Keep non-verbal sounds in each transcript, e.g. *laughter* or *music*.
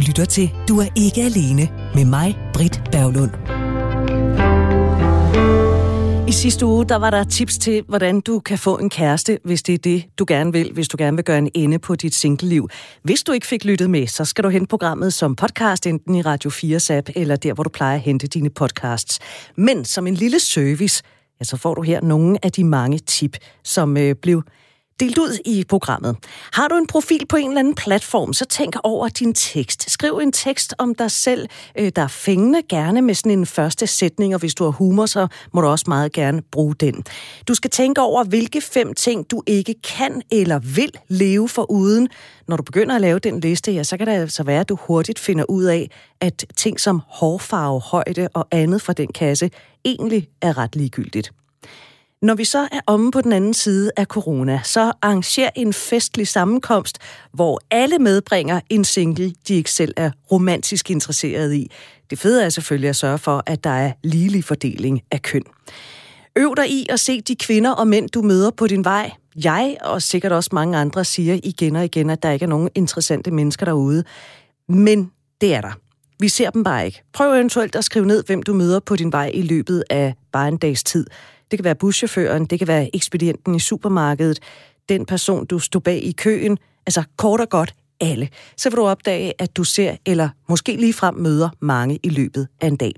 lytter til Du er ikke alene med mig, Britt Berglund. I sidste uge, der var der tips til, hvordan du kan få en kæreste, hvis det er det, du gerne vil, hvis du gerne vil gøre en ende på dit singleliv. Hvis du ikke fik lyttet med, så skal du hente programmet som podcast, enten i Radio 4's app, eller der, hvor du plejer at hente dine podcasts. Men som en lille service, ja, så får du her nogle af de mange tip, som øh, blev delt ud i programmet. Har du en profil på en eller anden platform, så tænk over din tekst. Skriv en tekst om dig selv, øh, der er fængende, gerne med sådan en første sætning, og hvis du har humor, så må du også meget gerne bruge den. Du skal tænke over, hvilke fem ting, du ikke kan eller vil leve for uden. Når du begynder at lave den liste, ja, så kan det altså være, at du hurtigt finder ud af, at ting som hårfarve, højde og andet fra den kasse egentlig er ret ligegyldigt. Når vi så er omme på den anden side af corona, så arrangerer en festlig sammenkomst, hvor alle medbringer en single, de ikke selv er romantisk interesseret i. Det fede er selvfølgelig at sørge for, at der er ligelig fordeling af køn. Øv dig i at se de kvinder og mænd, du møder på din vej. Jeg og sikkert også mange andre siger igen og igen, at der ikke er nogen interessante mennesker derude. Men det er der. Vi ser dem bare ikke. Prøv eventuelt at skrive ned, hvem du møder på din vej i løbet af bare en dags tid. Det kan være buschaufføren, det kan være ekspedienten i supermarkedet, den person, du stod bag i køen, altså kort og godt alle. Så vil du opdage, at du ser eller måske lige frem møder mange i løbet af en dag.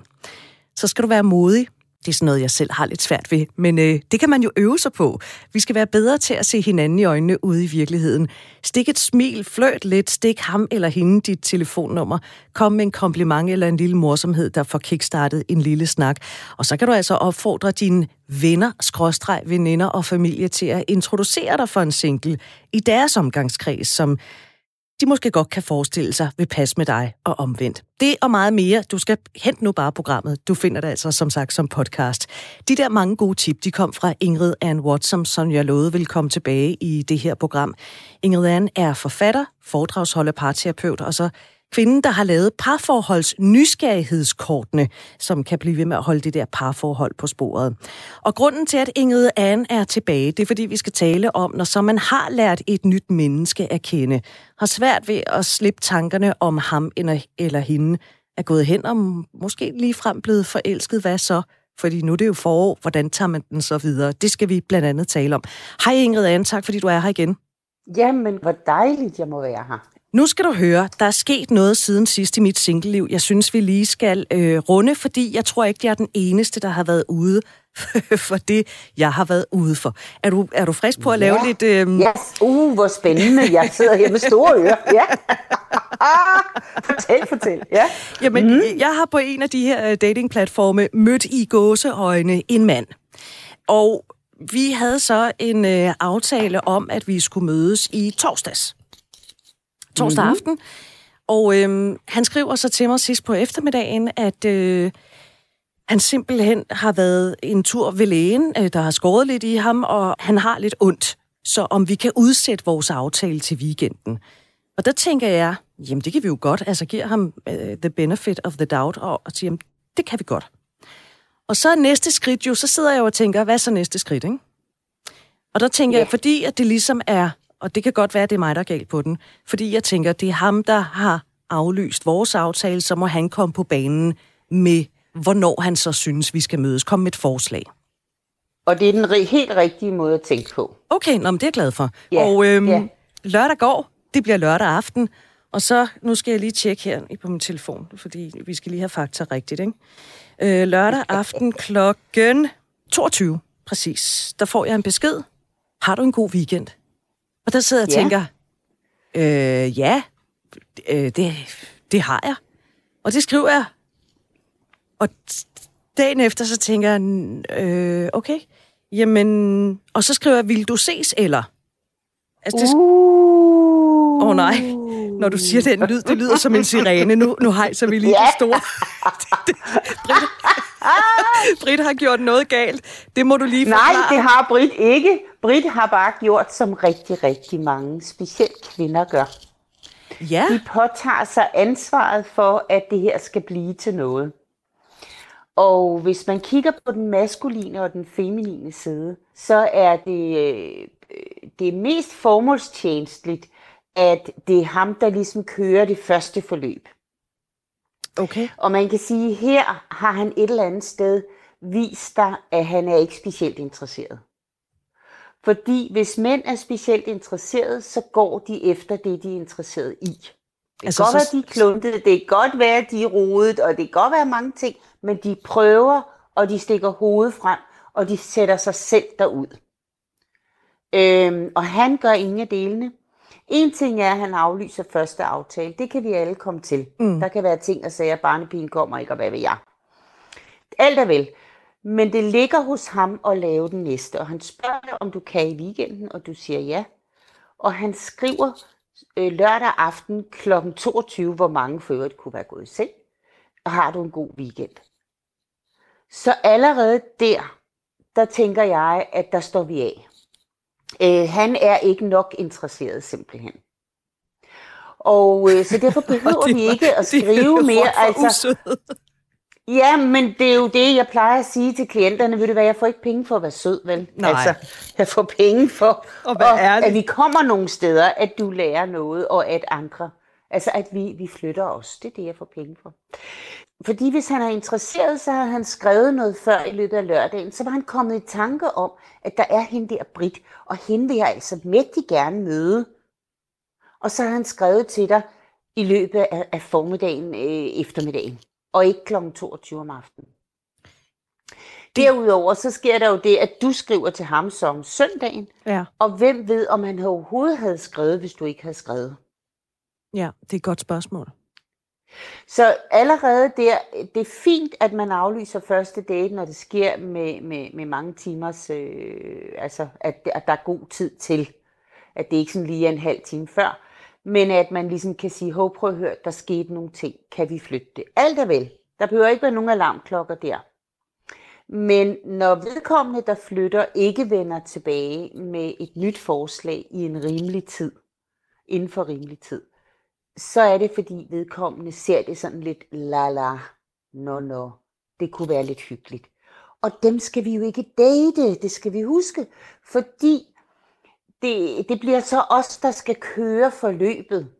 Så skal du være modig, det er sådan noget, jeg selv har lidt svært ved, men øh, det kan man jo øve sig på. Vi skal være bedre til at se hinanden i øjnene ude i virkeligheden. Stik et smil, fløjt lidt, stik ham eller hende dit telefonnummer. Kom med en kompliment eller en lille morsomhed, der får kickstartet en lille snak. Og så kan du altså opfordre dine venner, skråstreg, veninder og familie til at introducere dig for en single i deres omgangskreds, som de måske godt kan forestille sig vil passe med dig og omvendt. Det og meget mere, du skal hente nu bare programmet. Du finder det altså som sagt som podcast. De der mange gode tip, de kom fra Ingrid Ann Watson, som jeg lovede vil komme tilbage i det her program. Ingrid Ann er forfatter, foredragsholder, parterapeut og så kvinden, der har lavet parforholds nysgerrighedskortene, som kan blive ved med at holde det der parforhold på sporet. Og grunden til, at Ingrid Anne er tilbage, det er fordi, vi skal tale om, når så man har lært et nyt menneske at kende, har svært ved at slippe tankerne om ham eller hende, er gået hen og måske lige frem blevet forelsket, hvad så? Fordi nu er det jo forår, hvordan tager man den så videre? Det skal vi blandt andet tale om. Hej Ingrid Anne, tak fordi du er her igen. Jamen, hvor dejligt, jeg må være her. Nu skal du høre, der er sket noget siden sidst i mit singleliv. Jeg synes, vi lige skal øh, runde, fordi jeg tror ikke, jeg er den eneste, der har været ude *laughs* for det, jeg har været ude for. Er du, er du frisk på at lave lidt... Øh... Yes. Uh, hvor spændende. Jeg sidder her med store ører. Ja. *laughs* fortæl, fortæl. Ja. Jamen, mm. jeg har på en af de her øh, datingplatforme mødt i gåseøjne en mand. Og vi havde så en øh, aftale om, at vi skulle mødes i torsdags torsdag mm-hmm. aften. Og øhm, han skriver så til mig sidst på eftermiddagen, at øh, han simpelthen har været en tur ved lægen, øh, der har skåret lidt i ham, og han har lidt ondt. Så om vi kan udsætte vores aftale til weekenden. Og der tænker jeg, jamen det kan vi jo godt. Altså giver ham uh, the benefit of the doubt, og, og siger, jamen, det kan vi godt. Og så er næste skridt jo, så sidder jeg jo og tænker, hvad er så næste skridt, ikke? Og der tænker ja. jeg, fordi at det ligesom er og det kan godt være, at det er mig, der er galt på den. Fordi jeg tænker, det er ham, der har aflyst vores aftale, så må han komme på banen med, hvornår han så synes, vi skal mødes. Kom med et forslag. Og det er den helt rigtige måde at tænke på. Okay, nå, men det er jeg glad for. Ja, og øhm, ja. lørdag går, det bliver lørdag aften, og så, nu skal jeg lige tjekke her på min telefon, fordi vi skal lige have fakta rigtigt, ikke? Øh, lørdag *laughs* aften klokken 22, præcis. Der får jeg en besked. Har du en god weekend? Og der sidder jeg og ja. tænker, øh, ja, øh, det, det har jeg. Og det skriver jeg. Og dagen efter, så tænker jeg, øh, okay, jamen, og så skriver jeg, vil du ses, eller? Altså, det... Åh oh, nej, når du siger den lyd, det lyder som en sirene. Nu, nu hejser vi lige ja. *laughs* det store. Britt, Britt har gjort noget galt. Det må du lige forklare. Nej, det har Britt ikke. Britt har bare gjort, som rigtig, rigtig mange, specielt kvinder gør. Ja. De påtager sig ansvaret for, at det her skal blive til noget. Og hvis man kigger på den maskuline og den feminine side, så er det, øh, det mest formålstjenestligt at det er ham, der ligesom kører det første forløb. Okay. Og man kan sige, at her har han et eller andet sted vist dig, at han er ikke specielt interesseret. Fordi hvis mænd er specielt interesseret, så går de efter det, de er interesseret i. Det kan altså, godt så... være, de er kluntede, det kan godt være, de er rodet, og det kan godt være mange ting, men de prøver, og de stikker hovedet frem, og de sætter sig selv derud. Øhm, og han gør ingen af delene. En ting er, at han aflyser første aftale. Det kan vi alle komme til. Mm. Der kan være ting, der siger, at barnepigen kommer ikke, og hvad ved jeg. Alt er vel. Men det ligger hos ham at lave den næste, og han spørger dig, om du kan i weekenden, og du siger ja. Og han skriver øh, lørdag aften kl. 22, hvor mange for øvrigt kunne være gået i seng, og har du en god weekend. Så allerede der, der tænker jeg, at der står vi af. Øh, han er ikke nok interesseret simpelthen. Og øh, så derfor *laughs* behøver vi ikke at skrive mere. Altså, Ja, men det er jo det, jeg plejer at sige til klienterne. Ved du hvad, jeg får ikke penge for at være sød, vel? Nej. Altså, jeg får penge for, og og, at vi kommer nogle steder, at du lærer noget, og at andre, altså at vi, vi flytter os. Det er det, jeg får penge for. Fordi hvis han er interesseret, så har han skrevet noget før i løbet af lørdagen, så var han kommet i tanke om, at der er hende der Brit, og hende vil jeg altså mægtig gerne møde. Og så har han skrevet til dig i løbet af, af formiddagen, øh, eftermiddagen og ikke kl. 22 om aftenen. Derudover så sker der jo det, at du skriver til ham som søndagen, ja. og hvem ved, om han overhovedet havde skrevet, hvis du ikke havde skrevet? Ja, det er et godt spørgsmål. Så allerede der, det er fint, at man aflyser første date, når det sker med, med, med mange timers, øh, altså at, at der er god tid til. At det ikke sådan lige er en halv time før men at man ligesom kan sige, hov, prøv at høre, der skete nogle ting, kan vi flytte det? Alt er vel. Der behøver ikke være nogen alarmklokker der. Men når vedkommende, der flytter, ikke vender tilbage med et nyt forslag i en rimelig tid, inden for rimelig tid, så er det fordi vedkommende ser det sådan lidt la la, no no, det kunne være lidt hyggeligt. Og dem skal vi jo ikke date, det skal vi huske, fordi det, det bliver så os, der skal køre forløbet.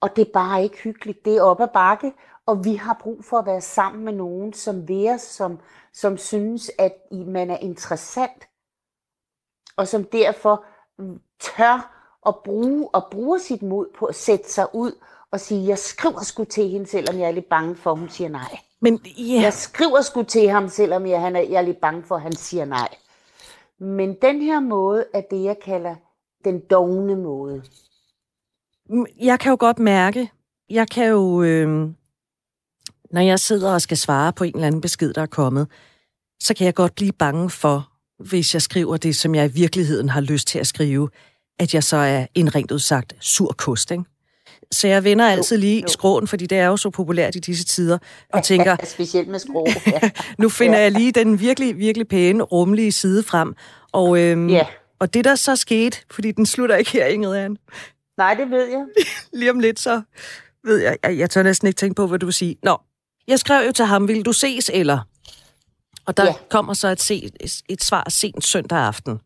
Og det er bare ikke hyggeligt. Det er op ad bakke, og vi har brug for at være sammen med nogen, som vil som, som synes, at man er interessant, og som derfor tør at bruge, og bruge sit mod på at sætte sig ud og sige, jeg skriver sgu til hende, selvom jeg er lidt bange for, at hun siger nej. Men, yeah. Jeg skriver sgu til ham, selvom jeg, han er, jeg er lidt bange for, at han siger nej. Men den her måde er det, jeg kalder den dogne måde? Jeg kan jo godt mærke, jeg kan jo, øh, når jeg sidder og skal svare på en eller anden besked, der er kommet, så kan jeg godt blive bange for, hvis jeg skriver det, som jeg i virkeligheden har lyst til at skrive, at jeg så er en rent udsagt sur kost, ikke? Så jeg vender altid lige jo. skråen, fordi det er jo så populært i disse tider, og tænker... *laughs* Specielt med skrå, ja. *laughs* nu finder ja. jeg lige den virkelig, virkelig pæne, rummelige side frem. Og, øhm, ja. Og det, der så skete, fordi den slutter ikke her, Ingrid Anne. Nej, det ved jeg. *laughs* Lige om lidt, så ved jeg, jeg, jeg tør næsten ikke tænke på, hvad du vil sige. Nå, jeg skrev jo til ham, vil du ses, eller? Og der ja. kommer så et, se, et svar sent søndag aften,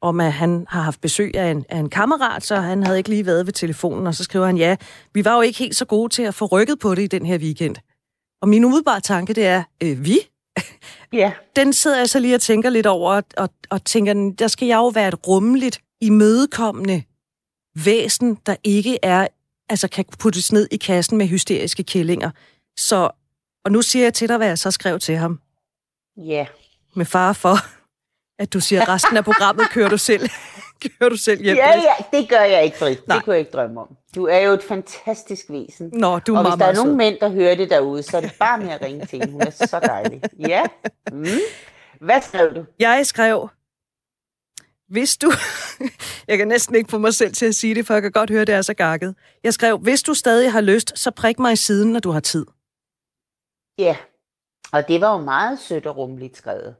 om at han har haft besøg af en, af en kammerat, så han havde ikke lige været ved telefonen, og så skriver han, ja, vi var jo ikke helt så gode til at få rykket på det i den her weekend. Og min umiddelbare tanke, det er, øh, vi? *laughs* Ja. Den sidder jeg så lige og tænker lidt over, og, og tænker, der skal jeg jo være et rummeligt, imødekommende væsen, der ikke er, altså kan puttes ned i kassen med hysteriske kællinger. Så, og nu siger jeg til dig, hvad jeg så skrev til ham. Ja. Med far for, at du siger, at resten af programmet kører du selv. *laughs* kører du selv hjem. Ja, ja, det gør jeg ikke, Britt. Det kunne jeg ikke drømme om. Du er jo et fantastisk væsen. Nå, du er Og hvis der er nogle mænd, der hører det derude, så er det bare med at ringe til hende. Hun er så dejlig. Ja. Mm. Hvad skrev du? Jeg skrev, hvis du... jeg kan næsten ikke få mig selv til at sige det, for jeg kan godt høre, det er så gakket. Jeg skrev, hvis du stadig har lyst, så prik mig i siden, når du har tid. Ja, og det var jo meget sødt og rummeligt skrevet.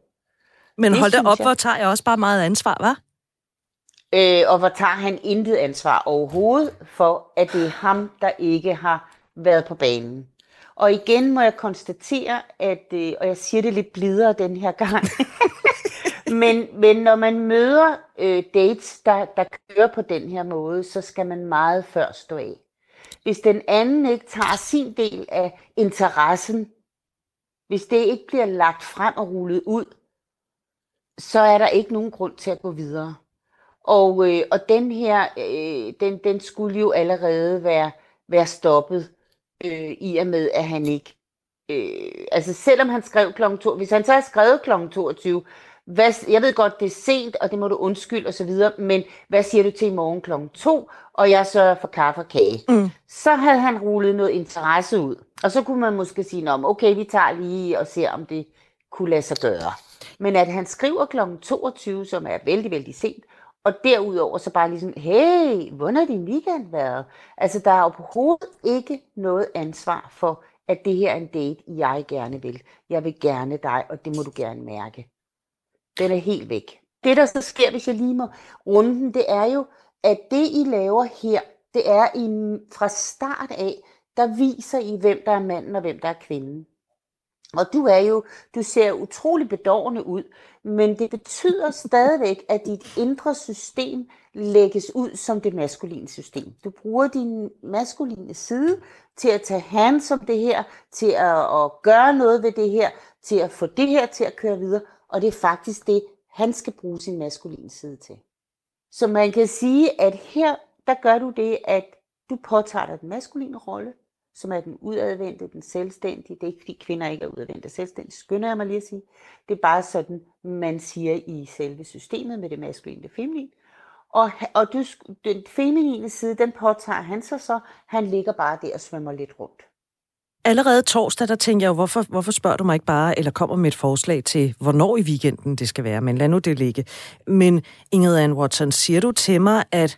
Men hold da op, jeg. hvor tager jeg også bare meget ansvar, var? Øh, og hvor tager han intet ansvar overhovedet for, at det er ham, der ikke har været på banen. Og igen må jeg konstatere, at, øh, og jeg siger det lidt blidere den her gang, *laughs* men, men når man møder øh, dates, der, der kører på den her måde, så skal man meget før stå af. Hvis den anden ikke tager sin del af interessen, hvis det ikke bliver lagt frem og rullet ud, så er der ikke nogen grund til at gå videre. Og, øh, og den her, øh, den, den skulle jo allerede være, være stoppet øh, i og med, at han ikke... Øh, altså selvom han skrev kl. 2, hvis han så har skrevet kl. 22, hvad, jeg ved godt, det er sent, og det må du undskylde og så videre, men hvad siger du til i morgen kl. 2, og jeg sørger for kaffe og kage? Mm. Så havde han rullet noget interesse ud. Og så kunne man måske sige, om okay, vi tager lige og ser, om det kunne lade sig gøre. Men at han skriver kl. 22, som er vældig, vældig sent, og derudover så bare ligesom, hey, hvordan har din weekend været? Altså, der er overhovedet ikke noget ansvar for, at det her er en date, jeg gerne vil. Jeg vil gerne dig, og det må du gerne mærke. Den er helt væk. Det, der så sker, hvis jeg lige må runden, det er jo, at det, I laver her, det er I fra start af, der viser I, hvem der er manden og hvem der er kvinden. Og du er jo, du ser utrolig bedårende ud, men det betyder stadigvæk, at dit indre system lægges ud som det maskuline system. Du bruger din maskuline side til at tage hands om det her, til at, at gøre noget ved det her, til at få det her til at køre videre, og det er faktisk det, han skal bruge sin maskuline side til. Så man kan sige, at her, der gør du det, at du påtager dig den maskuline rolle, som er den udadvendte, den selvstændige. Det er ikke fordi kvinder ikke er udadvendte selvstændige, skynder jeg mig lige at sige. Det er bare sådan, man siger i selve systemet med det maskuline og det feminine. Og, og du, den feminine side, den påtager han sig så. Han ligger bare der og svømmer lidt rundt. Allerede torsdag, der tænkte jeg jo, hvorfor, hvorfor spørger du mig ikke bare, eller kommer med et forslag til, hvornår i weekenden det skal være, men lad nu det ligge. Men Ingrid Ann Watson, siger du til mig, at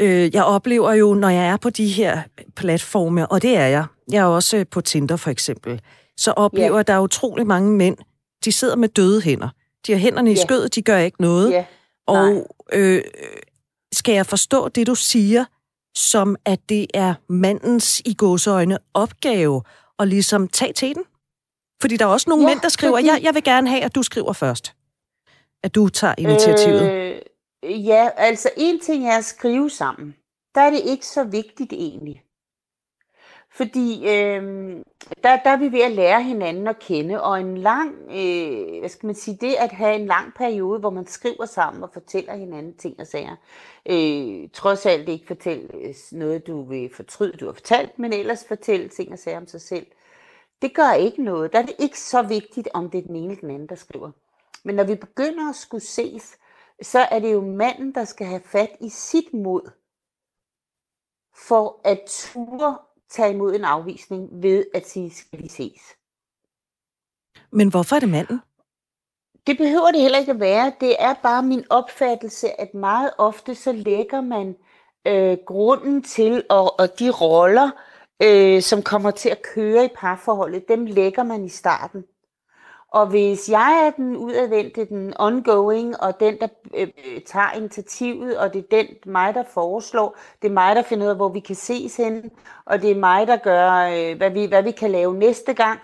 Øh, jeg oplever jo, når jeg er på de her platforme, og det er jeg, jeg er også på Tinder for eksempel, så oplever yeah. at der er utrolig mange mænd, de sidder med døde hænder. De har hænderne i yeah. skødet, de gør ikke noget. Yeah. Og øh, skal jeg forstå det, du siger, som at det er mandens i gåseøjne opgave at ligesom tage til den? Fordi der er også nogle ja, mænd, der skriver, fordi... jeg, jeg vil gerne have, at du skriver først. At du tager initiativet. Øh, Ja, altså en ting er at skrive sammen. Der er det ikke så vigtigt egentlig. Fordi øh, der, der er vi ved at lære hinanden at kende, og en lang, øh, hvad skal man sige, det at have en lang periode, hvor man skriver sammen og fortæller hinanden ting og sager. Øh, trods alt ikke fortælle noget, du vil fortryde, du har fortalt, men ellers fortælle ting og sager om sig selv. Det gør ikke noget. Der er det ikke så vigtigt, om det er den ene eller den anden, der skriver. Men når vi begynder at skulle ses, så er det jo manden, der skal have fat i sit mod, for at ture tage imod en afvisning ved at sige, skal vi ses. Men hvorfor er det manden? Det behøver det heller ikke at være. Det er bare min opfattelse, at meget ofte så lægger man øh, grunden til, og, og de roller, øh, som kommer til at køre i parforholdet, dem lægger man i starten. Og hvis jeg er den udadvendte, den ongoing, og den, der øh, øh, tager initiativet, og det er den, mig, der foreslår, det er mig, der finder ud af, hvor vi kan ses henne, og det er mig, der gør, øh, hvad, vi, hvad vi kan lave næste gang.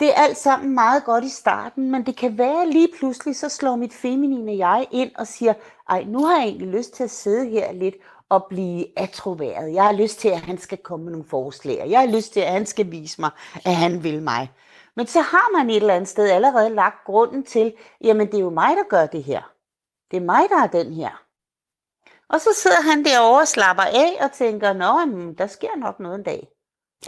Det er alt sammen meget godt i starten, men det kan være lige pludselig, så slår mit feminine jeg ind og siger, ej, nu har jeg egentlig lyst til at sidde her lidt og blive atroværet. Jeg har lyst til, at han skal komme med nogle forslag. Jeg har lyst til, at han skal vise mig, at han vil mig. Men så har man et eller andet sted allerede lagt grunden til, jamen det er jo mig, der gør det her. Det er mig, der er den her. Og så sidder han derovre og slapper af og tænker, nå, der sker nok noget en dag.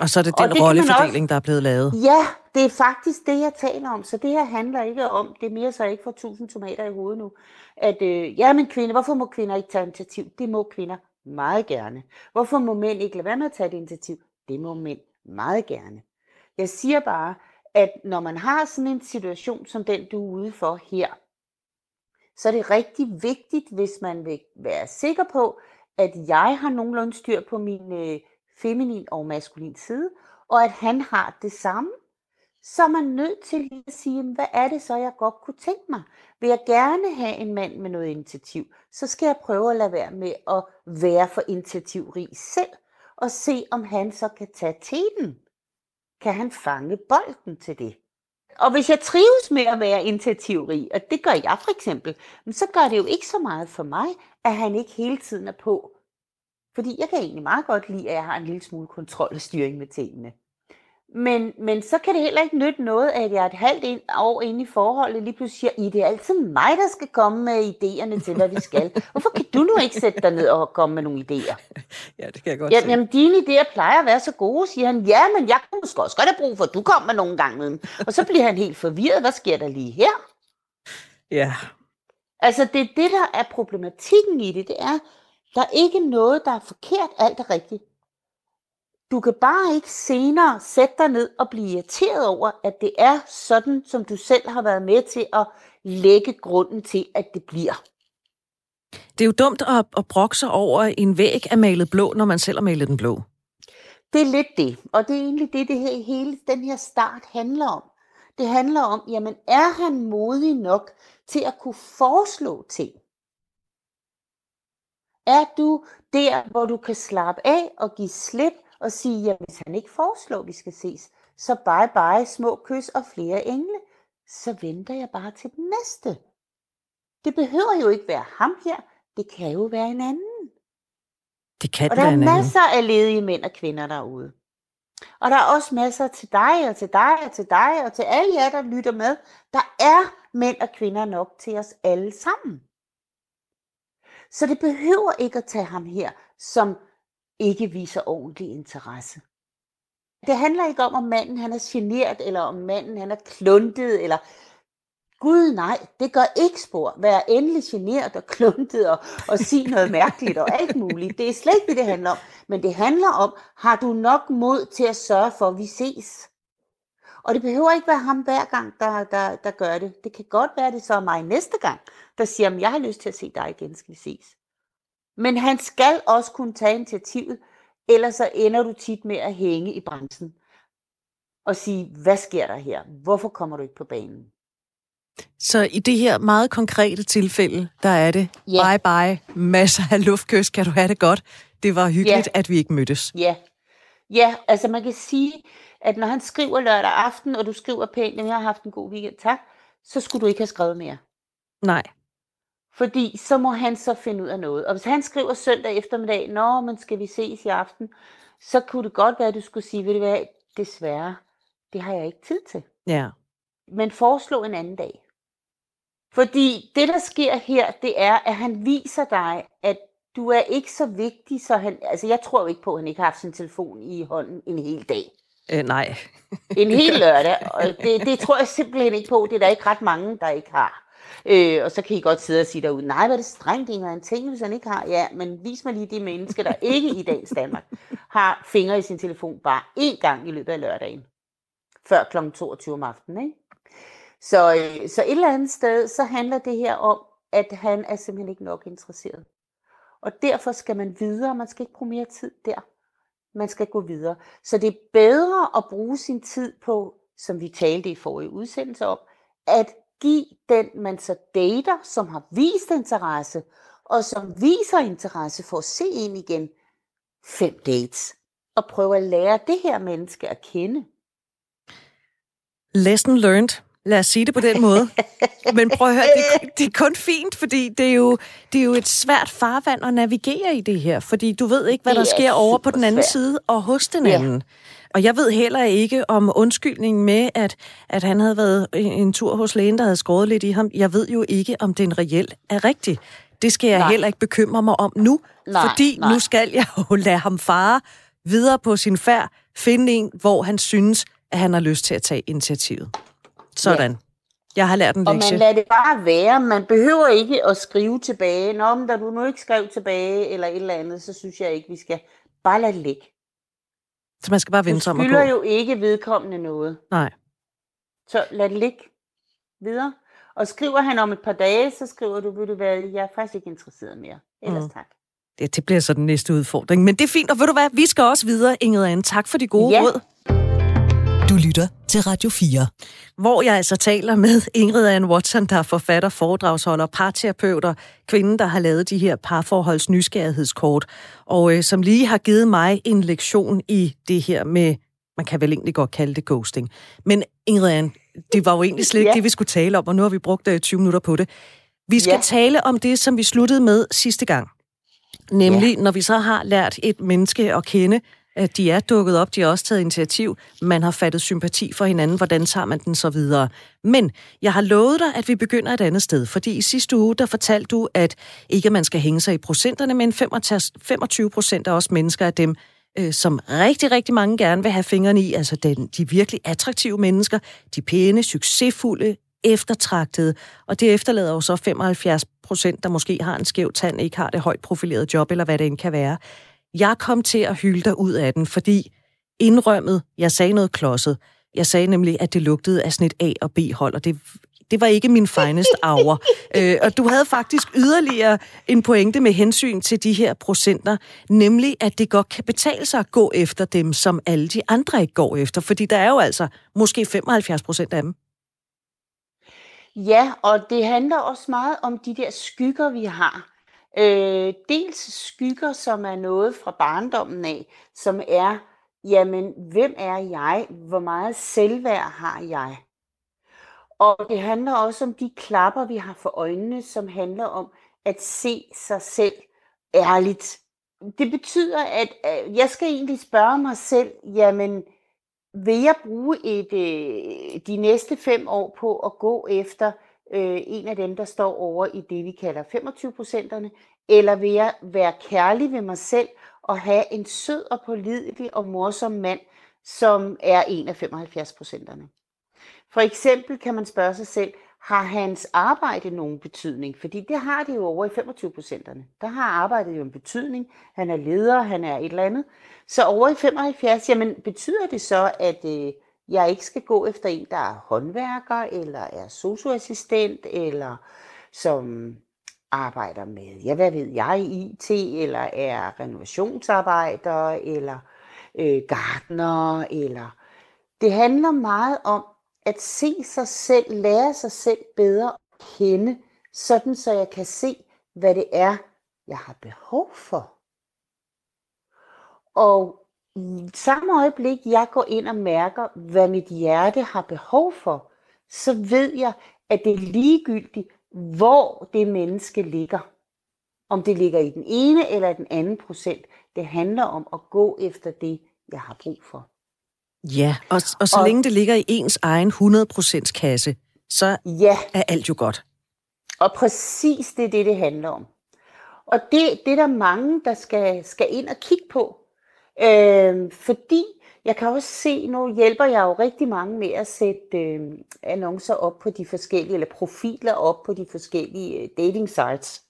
Og så er det den rollefordeling, også... der er blevet lavet. Ja, det er faktisk det, jeg taler om. Så det her handler ikke om, det er mere så ikke for tusind tomater i hovedet nu, at øh, ja, men kvinde, hvorfor må kvinder ikke tage initiativ? Det må kvinder meget gerne. Hvorfor må mænd ikke lade være med at tage et initiativ? Det må mænd meget gerne. Jeg siger bare, at når man har sådan en situation som den, du er ude for her, så er det rigtig vigtigt, hvis man vil være sikker på, at jeg har nogenlunde styr på min øh, feminin og maskulin side, og at han har det samme, så er man nødt til lige at sige, hvad er det så, jeg godt kunne tænke mig? Vil jeg gerne have en mand med noget initiativ, så skal jeg prøve at lade være med at være for initiativrig selv, og se om han så kan tage teten. Kan han fange bolden til det? Og hvis jeg trives med at være initiativrig, og det gør jeg for eksempel, så gør det jo ikke så meget for mig, at han ikke hele tiden er på. Fordi jeg kan egentlig meget godt lide, at jeg har en lille smule kontrol og styring med tingene. Men, men så kan det heller ikke nytte noget, at jeg er et halvt år inde i forholdet lige pludselig siger, I det er altid mig, der skal komme med idéerne til, hvad vi skal. Hvorfor kan du nu ikke sætte dig ned og komme med nogle idéer? *laughs* Ja, det kan jeg godt ja. Jamen, dine idéer plejer at være så gode, siger han. Ja, men jeg kunne måske også godt have brug for, at du kommer nogle gange med dem. Og så bliver han helt forvirret. Hvad sker der lige her? *laughs* Ja. Altså, det er det, der er problematikken i det. Det er, der er ikke noget, der er forkert. Alt er rigtigt. Du kan bare ikke senere sætte dig ned og blive irriteret over, at det er sådan, som du selv har været med til at lægge grunden til, at det bliver. Det er jo dumt at, at brokke sig over en væg er malet blå, når man selv har malet den blå. Det er lidt det, og det er egentlig det, det her, hele den her start handler om. Det handler om, jamen er han modig nok til at kunne foreslå ting? Er du der, hvor du kan slappe af og give slip og sige, at hvis han ikke foreslår, at vi skal ses, så bye bye, små kys og flere engle, så venter jeg bare til den næste. Det behøver jo ikke være ham her, det kan jo være en anden. Det kan og der er masser af ledige mænd og kvinder derude. Og der er også masser til dig og til dig og til dig og til alle jer, der lytter med. Der er mænd og kvinder nok til os alle sammen. Så det behøver ikke at tage ham her, som ikke viser ordentlig interesse. Det handler ikke om, om manden han er generet, eller om manden han er kluntet, eller Gud nej, det gør ikke spor. Vær endelig generet og kluntet og, og sige noget mærkeligt og alt muligt. Det er slet ikke det, det handler om. Men det handler om, har du nok mod til at sørge for, at vi ses? Og det behøver ikke være ham hver gang, der, der, der gør det. Det kan godt være, det så er mig næste gang, der siger, at jeg har lyst til at se dig igen, skal vi ses. Men han skal også kunne tage initiativet, ellers så ender du tit med at hænge i bremsen og sige, hvad sker der her? Hvorfor kommer du ikke på banen? Så i det her meget konkrete tilfælde, der er det yeah. bye bye, masser af luftkys, kan du have det godt. Det var hyggeligt, yeah. at vi ikke mødtes. Ja, ja altså man kan sige, at når han skriver lørdag aften, og du skriver pænt, at jeg har haft en god weekend, tak, så skulle du ikke have skrevet mere. Nej. Fordi så må han så finde ud af noget. Og hvis han skriver søndag eftermiddag, nå, men skal vi ses i aften, så kunne det godt være, at du skulle sige, ved du hvad, desværre, det har jeg ikke tid til. Ja. Men foreslå en anden dag. Fordi det, der sker her, det er, at han viser dig, at du er ikke så vigtig, så han... Altså, jeg tror jo ikke på, at han ikke har haft sin telefon i hånden en hel dag. Øh, nej. en *laughs* hel lørdag. Og det, det tror jeg simpelthen ikke på. Det er der ikke ret mange, der ikke har. Øh, og så kan I godt sidde og sige derude, nej, hvad er det strengt, Inger, en ting, hvis han ikke har. Ja, men vis mig lige de mennesker, der ikke i dagens Danmark har fingre i sin telefon bare én gang i løbet af lørdagen. Før kl. 22 om aftenen, ikke? Så, øh, så et eller andet sted, så handler det her om, at han er simpelthen ikke nok interesseret. Og derfor skal man videre, man skal ikke bruge mere tid der. Man skal gå videre. Så det er bedre at bruge sin tid på, som vi talte i forrige udsendelse om, at give den, man så dater, som har vist interesse, og som viser interesse for at se ind igen, fem dates, og prøve at lære det her menneske at kende. Lesson learned. Lad os sige det på den måde. *laughs* Men prøv at høre, det, det er kun fint, fordi det er, jo, det er jo et svært farvand at navigere i det her, fordi du ved ikke, hvad der sker over på den anden side og hos den anden. Ja. Og jeg ved heller ikke om undskyldningen med, at, at han havde været en tur hos lægen, der havde skåret lidt i ham. Jeg ved jo ikke, om den reelt er rigtig. Det skal jeg nej. heller ikke bekymre mig om nu, nej, fordi nej. nu skal jeg jo *laughs* lade ham fare videre på sin færd, finde en, hvor han synes, at han har lyst til at tage initiativet. Sådan. Ja. Jeg har lært en lektie. Og man lader det bare være. Man behøver ikke at skrive tilbage. Nå, men da du nu ikke skrev tilbage, eller et eller andet, så synes jeg ikke, vi skal bare lade det ligge. Så man skal bare vente om at gå. Du jo ikke vedkommende noget. Nej. Så lad det ligge videre. Og skriver han om et par dage, så skriver du, vil du være, jeg er faktisk ikke interesseret mere. Ellers mm. tak. Det, det bliver så den næste udfordring. Men det er fint, og ved du hvad, vi skal også videre, Ingrid Anne. Tak for de gode ja. råd. Du lytter til Radio 4. Hvor jeg altså taler med Ingrid Ann Watson, der er forfatter, foredragsholder, parterapeuter, kvinden, der har lavet de her parforholds nysgerrighedskort, og øh, som lige har givet mig en lektion i det her med, man kan vel egentlig godt kalde det ghosting. Men Ingrid Ann, det var jo egentlig slet ikke ja. det, vi skulle tale om, og nu har vi brugt 20 minutter på det. Vi skal ja. tale om det, som vi sluttede med sidste gang. Nemlig, ja. når vi så har lært et menneske at kende, at de er dukket op, de har også taget initiativ, man har fattet sympati for hinanden, hvordan tager man den så videre. Men jeg har lovet dig, at vi begynder et andet sted, fordi i sidste uge, der fortalte du, at ikke at man skal hænge sig i procenterne, men 25 procent af os mennesker er dem, øh, som rigtig, rigtig mange gerne vil have fingrene i, altså den, de virkelig attraktive mennesker, de pæne, succesfulde, eftertragtede, og det efterlader jo så 75 procent, der måske har en skæv tand, ikke har det højt profilerede job, eller hvad det end kan være. Jeg kom til at hylde dig ud af den, fordi indrømmet, jeg sagde noget klodset. Jeg sagde nemlig, at det lugtede af sådan et A- og B-hold, og det, det var ikke min finest hour. *laughs* øh, og du havde faktisk yderligere en pointe med hensyn til de her procenter, nemlig at det godt kan betale sig at gå efter dem, som alle de andre ikke går efter, fordi der er jo altså måske 75 procent af dem. Ja, og det handler også meget om de der skygger, vi har. Øh, dels skygger, som er noget fra barndommen af, som er, jamen, hvem er jeg? Hvor meget selvværd har jeg? Og det handler også om de klapper, vi har for øjnene, som handler om at se sig selv ærligt. Det betyder, at øh, jeg skal egentlig spørge mig selv, jamen, vil jeg bruge et, øh, de næste fem år på at gå efter øh, en af dem, der står over i det, vi kalder 25 procenterne, eller vil jeg være kærlig ved mig selv og have en sød og pålidelig og morsom mand, som er en af 75 procenterne. For eksempel kan man spørge sig selv, har hans arbejde nogen betydning? Fordi det har det jo over i 25 procenterne. Der har arbejdet jo en betydning. Han er leder, han er et eller andet. Så over i 75, jamen betyder det så, at øh, jeg ikke skal gå efter en, der er håndværker, eller er socioassistent, eller som arbejder med, ja hvad ved jeg, IT, eller er renovationsarbejder, eller øh, gardner, eller... Det handler meget om at se sig selv, lære sig selv bedre at kende, sådan så jeg kan se, hvad det er, jeg har behov for. Og samme øjeblik, jeg går ind og mærker, hvad mit hjerte har behov for, så ved jeg, at det er ligegyldigt, hvor det menneske ligger. Om det ligger i den ene eller den anden procent. Det handler om at gå efter det, jeg har brug for. Ja, og, og så og, længe det ligger i ens egen 100% kasse, så ja, er alt jo godt. Og præcis det er det, det handler om. Og det, det er der mange, der skal, skal ind og kigge på. Øh, fordi jeg kan også se, nu hjælper jeg jo rigtig mange med at sætte øh, annoncer op på de forskellige, eller profiler op på de forskellige øh, dating sites.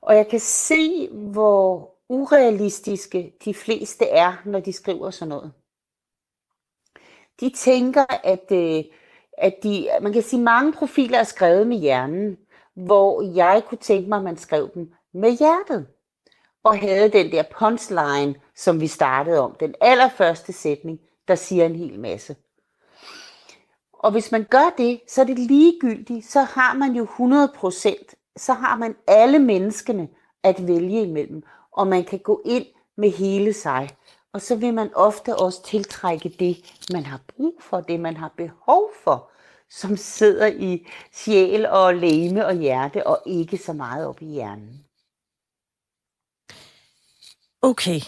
Og jeg kan se, hvor urealistiske de fleste er, når de skriver sådan noget. De tænker, at, øh, at de, man kan sige, mange profiler er skrevet med hjernen, hvor jeg kunne tænke mig, at man skrev dem med hjertet og havde den der punchline, som vi startede om, den allerførste sætning, der siger en hel masse. Og hvis man gør det, så er det ligegyldigt, så har man jo 100%, så har man alle menneskene at vælge imellem, og man kan gå ind med hele sig. Og så vil man ofte også tiltrække det, man har brug for, det man har behov for, som sidder i sjæl og læme og hjerte, og ikke så meget op i hjernen. Okay.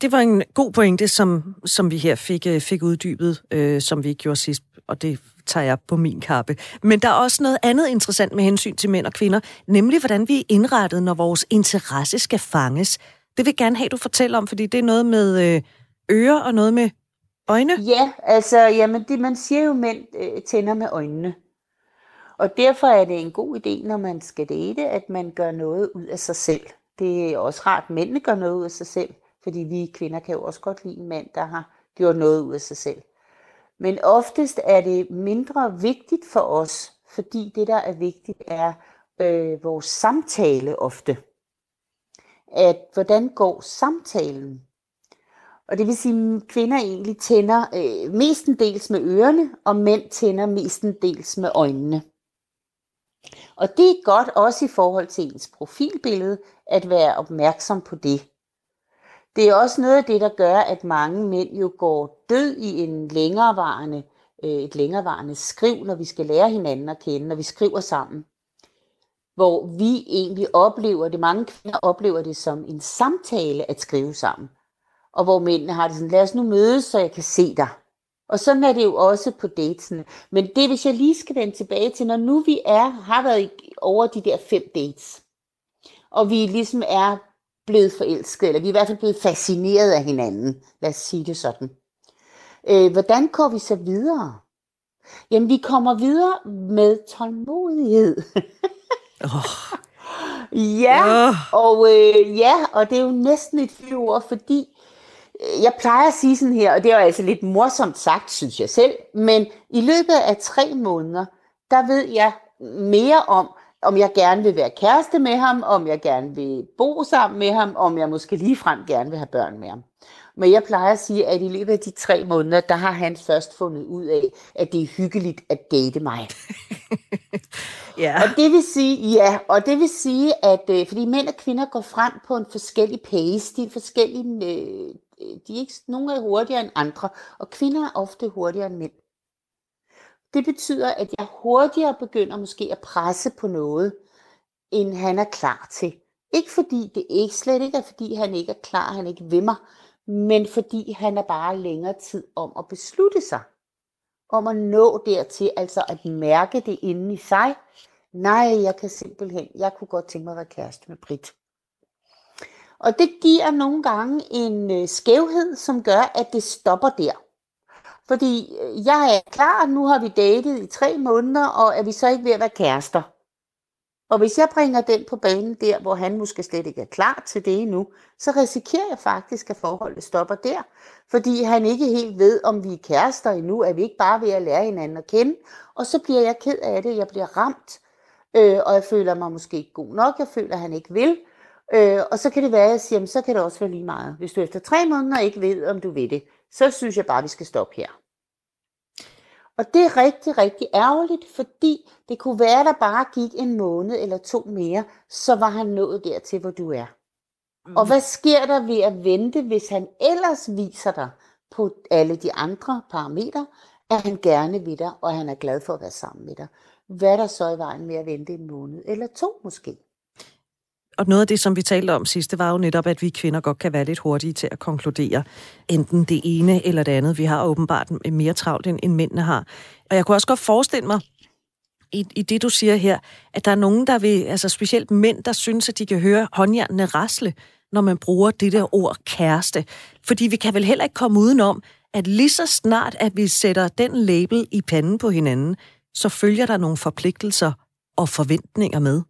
Det var en god pointe, som, som vi her fik, øh, fik uddybet, øh, som vi ikke gjorde sidst, og det tager jeg på min kappe. Men der er også noget andet interessant med hensyn til mænd og kvinder, nemlig hvordan vi er indrettet, når vores interesse skal fanges. Det vil gerne have, du fortæller om, fordi det er noget med øh, ører og noget med øjne. Ja, altså, jamen, det, man siger jo, mænd øh, tænder med øjnene. Og derfor er det en god idé, når man skal date, at man gør noget ud af sig selv. Det er også rart, at mændene gør noget ud af sig selv, fordi vi kvinder kan jo også godt lide en mand, der har gjort noget ud af sig selv. Men oftest er det mindre vigtigt for os, fordi det, der er vigtigt, er øh, vores samtale ofte. At hvordan går samtalen? Og det vil sige, at kvinder egentlig tænder øh, mestendels med ørerne, og mænd tænder mestendels med øjnene. Og det er godt også i forhold til ens profilbillede at være opmærksom på det. Det er også noget af det, der gør, at mange mænd jo går død i en længerevarende øh, et længerevarende skriv, når vi skal lære hinanden at kende, når vi skriver sammen. Hvor vi egentlig oplever det, mange kvinder oplever det som en samtale at skrive sammen. Og hvor mændene har det sådan, lad os nu mødes, så jeg kan se dig. Og sådan er det jo også på datesene. Men det, hvis jeg lige skal vende tilbage til, når nu vi er, har været over de der fem dates, og vi ligesom er blevet forelsket, eller vi er i hvert fald blevet fascineret af hinanden, lad os sige det sådan. Øh, hvordan går vi så videre? Jamen, vi kommer videre med tålmodighed. oh. *laughs* Ja, oh. og øh, ja, og det er jo næsten et ord, fordi jeg plejer at sige sådan her, og det er jo altså lidt morsomt sagt, synes jeg selv, men i løbet af tre måneder, der ved jeg mere om, om jeg gerne vil være kæreste med ham, om jeg gerne vil bo sammen med ham, om jeg måske ligefrem gerne vil have børn med ham. Men jeg plejer at sige, at i løbet af de tre måneder, der har han først fundet ud af, at det er hyggeligt at date mig. *laughs* ja. Og det vil sige, ja, og det vil sige, at øh, fordi mænd og kvinder går frem på en forskellig pace, de er forskellige, øh, de er ikke, nogle er hurtigere end andre, og kvinder er ofte hurtigere end mænd. Det betyder, at jeg hurtigere begynder måske at presse på noget, end han er klar til. Ikke fordi det ikke slet ikke er, fordi han ikke er klar, han ikke vil mig, men fordi han er bare længere tid om at beslutte sig. Om at nå dertil, altså at mærke det inde i sig. Nej, jeg kan simpelthen, jeg kunne godt tænke mig at være kæreste med Brit. Og det giver nogle gange en øh, skævhed, som gør, at det stopper der. Fordi øh, jeg er klar, nu har vi datet i tre måneder, og er vi så ikke ved at være kærester? Og hvis jeg bringer den på banen der, hvor han måske slet ikke er klar til det endnu, så risikerer jeg faktisk, at forholdet stopper der. Fordi han ikke helt ved, om vi er kærester endnu, er vi ikke bare ved at lære hinanden at kende. Og så bliver jeg ked af det, jeg bliver ramt, øh, og jeg føler mig måske ikke god nok, jeg føler, at han ikke vil. Øh, og så kan det være, at jeg siger, jamen, så kan det også være lige meget. Hvis du efter tre måneder ikke ved, om du vil det, så synes jeg bare, at vi skal stoppe her. Og det er rigtig, rigtig ærgerligt, fordi det kunne være, der bare gik en måned eller to mere, så var han nået dertil, hvor du er. Mm. Og hvad sker der ved at vente, hvis han ellers viser dig på alle de andre parametre, at han gerne vil dig, og han er glad for at være sammen med dig? Hvad er der så i vejen med at vente en måned eller to måske? Og noget af det, som vi talte om sidste, var jo netop, at vi kvinder godt kan være lidt hurtige til at konkludere enten det ene eller det andet. Vi har åbenbart mere travlt, end, end mændene har. Og jeg kunne også godt forestille mig, i, i det du siger her, at der er nogen, der vil, altså specielt mænd, der synes, at de kan høre håndjernene rasle, når man bruger det der ord kæreste. Fordi vi kan vel heller ikke komme udenom, at lige så snart, at vi sætter den label i panden på hinanden, så følger der nogle forpligtelser og forventninger med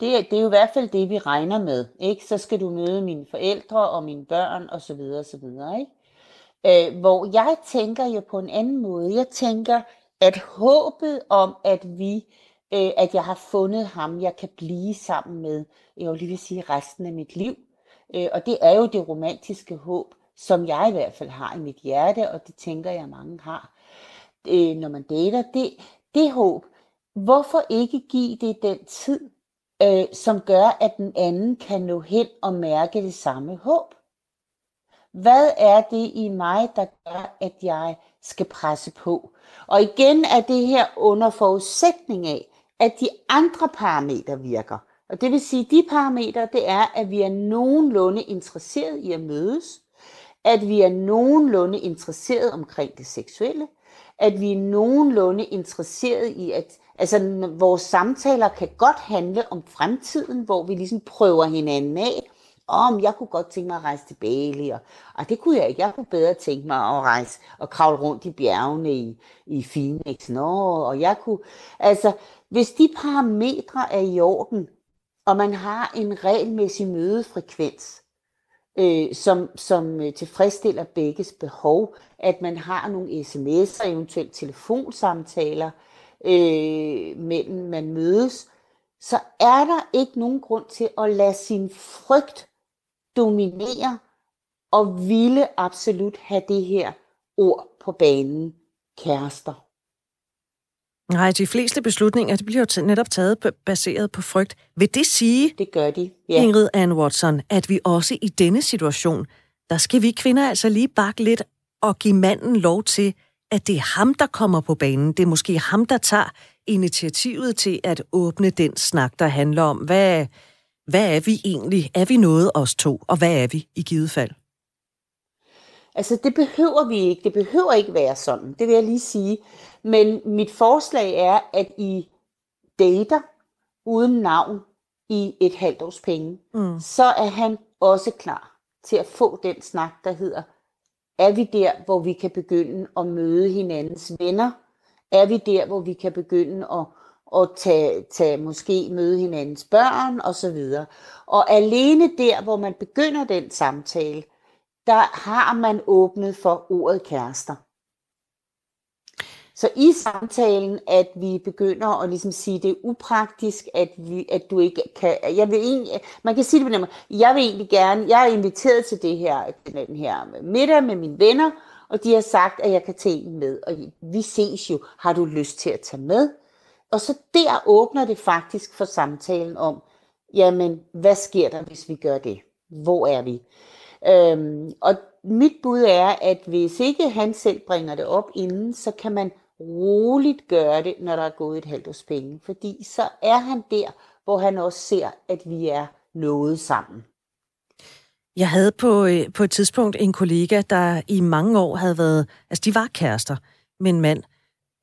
det, det er jo i hvert fald det, vi regner med. Ikke? Så skal du møde mine forældre og mine børn osv. videre, Ikke? Øh, hvor jeg tænker jo på en anden måde. Jeg tænker, at håbet om, at vi, øh, at jeg har fundet ham, jeg kan blive sammen med, jeg vil lige vil sige resten af mit liv. Øh, og det er jo det romantiske håb, som jeg i hvert fald har i mit hjerte, og det tænker jeg mange har, øh, når man dater. Det, det håb, hvorfor ikke give det den tid, øh, som gør, at den anden kan nå hen og mærke det samme håb. Hvad er det i mig, der gør, at jeg skal presse på? Og igen er det her under forudsætning af, at de andre parametre virker. Og det vil sige, at de parametre, det er, at vi er nogenlunde interesseret i at mødes, at vi er nogenlunde interesseret omkring det seksuelle, at vi er nogenlunde interesseret i at Altså, vores samtaler kan godt handle om fremtiden, hvor vi ligesom prøver hinanden af. Om jeg kunne godt tænke mig at rejse til Bali, og, og det kunne jeg ikke. Jeg kunne bedre tænke mig at rejse og kravle rundt i bjergene i, i Phoenix. Nå, og jeg kunne, altså, hvis de parametre er i orden, og man har en regelmæssig mødefrekvens, øh, som, som øh, tilfredsstiller begges behov, at man har nogle sms'er, eventuelt telefonsamtaler, øh, mellem man mødes, så er der ikke nogen grund til at lade sin frygt dominere og ville absolut have det her ord på banen, kærester. Nej, de fleste beslutninger det bliver jo netop taget baseret på frygt. Vil det sige, det gør de, ja. Ingrid Ann Watson, at vi også i denne situation, der skal vi kvinder altså lige bakke lidt og give manden lov til at det er ham, der kommer på banen. Det er måske ham, der tager initiativet til at åbne den snak, der handler om, hvad, hvad er vi egentlig? Er vi noget os to? Og hvad er vi i givet fald? Altså, det behøver vi ikke. Det behøver ikke være sådan. Det vil jeg lige sige. Men mit forslag er, at I dater uden navn i et halvt års penge. Mm. Så er han også klar til at få den snak, der hedder, er vi der, hvor vi kan begynde at møde hinandens venner? Er vi der, hvor vi kan begynde at, at tage, tage måske møde hinandens børn og så videre. Og alene der, hvor man begynder den samtale, der har man åbnet for ordet kærester. Så i samtalen, at vi begynder at ligesom sige, at det er upraktisk, at, vi, at du ikke kan, jeg vil egentlig, man kan sige det på den måde, jeg vil egentlig gerne, jeg er inviteret til det her, den her middag med mine venner, og de har sagt, at jeg kan tage en med, og vi ses jo, har du lyst til at tage med? Og så der åbner det faktisk for samtalen om, jamen, hvad sker der, hvis vi gør det? Hvor er vi? Øhm, og mit bud er, at hvis ikke han selv bringer det op inden, så kan man roligt gøre det, når der er gået et halvt års penge. Fordi så er han der, hvor han også ser, at vi er noget sammen. Jeg havde på, øh, på et tidspunkt en kollega, der i mange år havde været... Altså, de var kærester med en mand.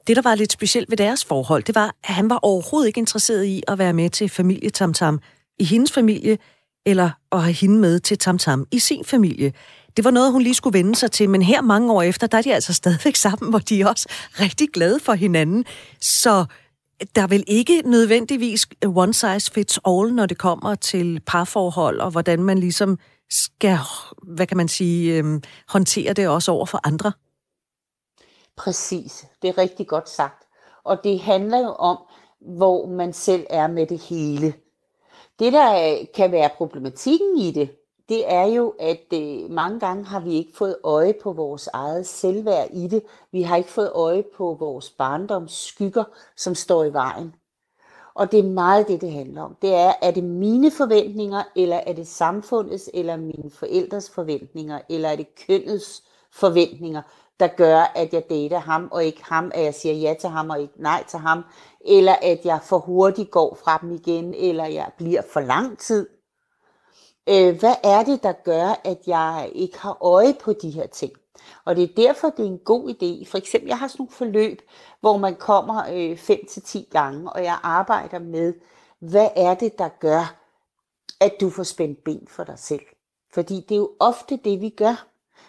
Det, der var lidt specielt ved deres forhold, det var, at han var overhovedet ikke interesseret i at være med til familietamtam i hendes familie, eller at have hende med til tamtam i sin familie. Det var noget, hun lige skulle vende sig til, men her mange år efter, der er de altså stadigvæk sammen, hvor de er også rigtig glade for hinanden. Så der er vel ikke nødvendigvis one size fits all, når det kommer til parforhold, og hvordan man ligesom skal, hvad kan man sige, øhm, håndtere det også over for andre? Præcis. Det er rigtig godt sagt. Og det handler jo om, hvor man selv er med det hele. Det, der kan være problematikken i det, det er jo, at øh, mange gange har vi ikke fået øje på vores eget selvværd i det. Vi har ikke fået øje på vores barndoms skygger, som står i vejen. Og det er meget det, det handler om. Det er, er det mine forventninger, eller er det samfundets, eller mine forældres forventninger, eller er det kønnets forventninger, der gør, at jeg dater ham, og ikke ham, at jeg siger ja til ham, og ikke nej til ham, eller at jeg for hurtigt går fra dem igen, eller jeg bliver for lang tid. Øh, hvad er det, der gør, at jeg ikke har øje på de her ting? Og det er derfor, det er en god idé. For eksempel, jeg har sådan nogle forløb, hvor man kommer øh, 5-10 ti gange, og jeg arbejder med, hvad er det, der gør, at du får spændt ben for dig selv? Fordi det er jo ofte det, vi gør.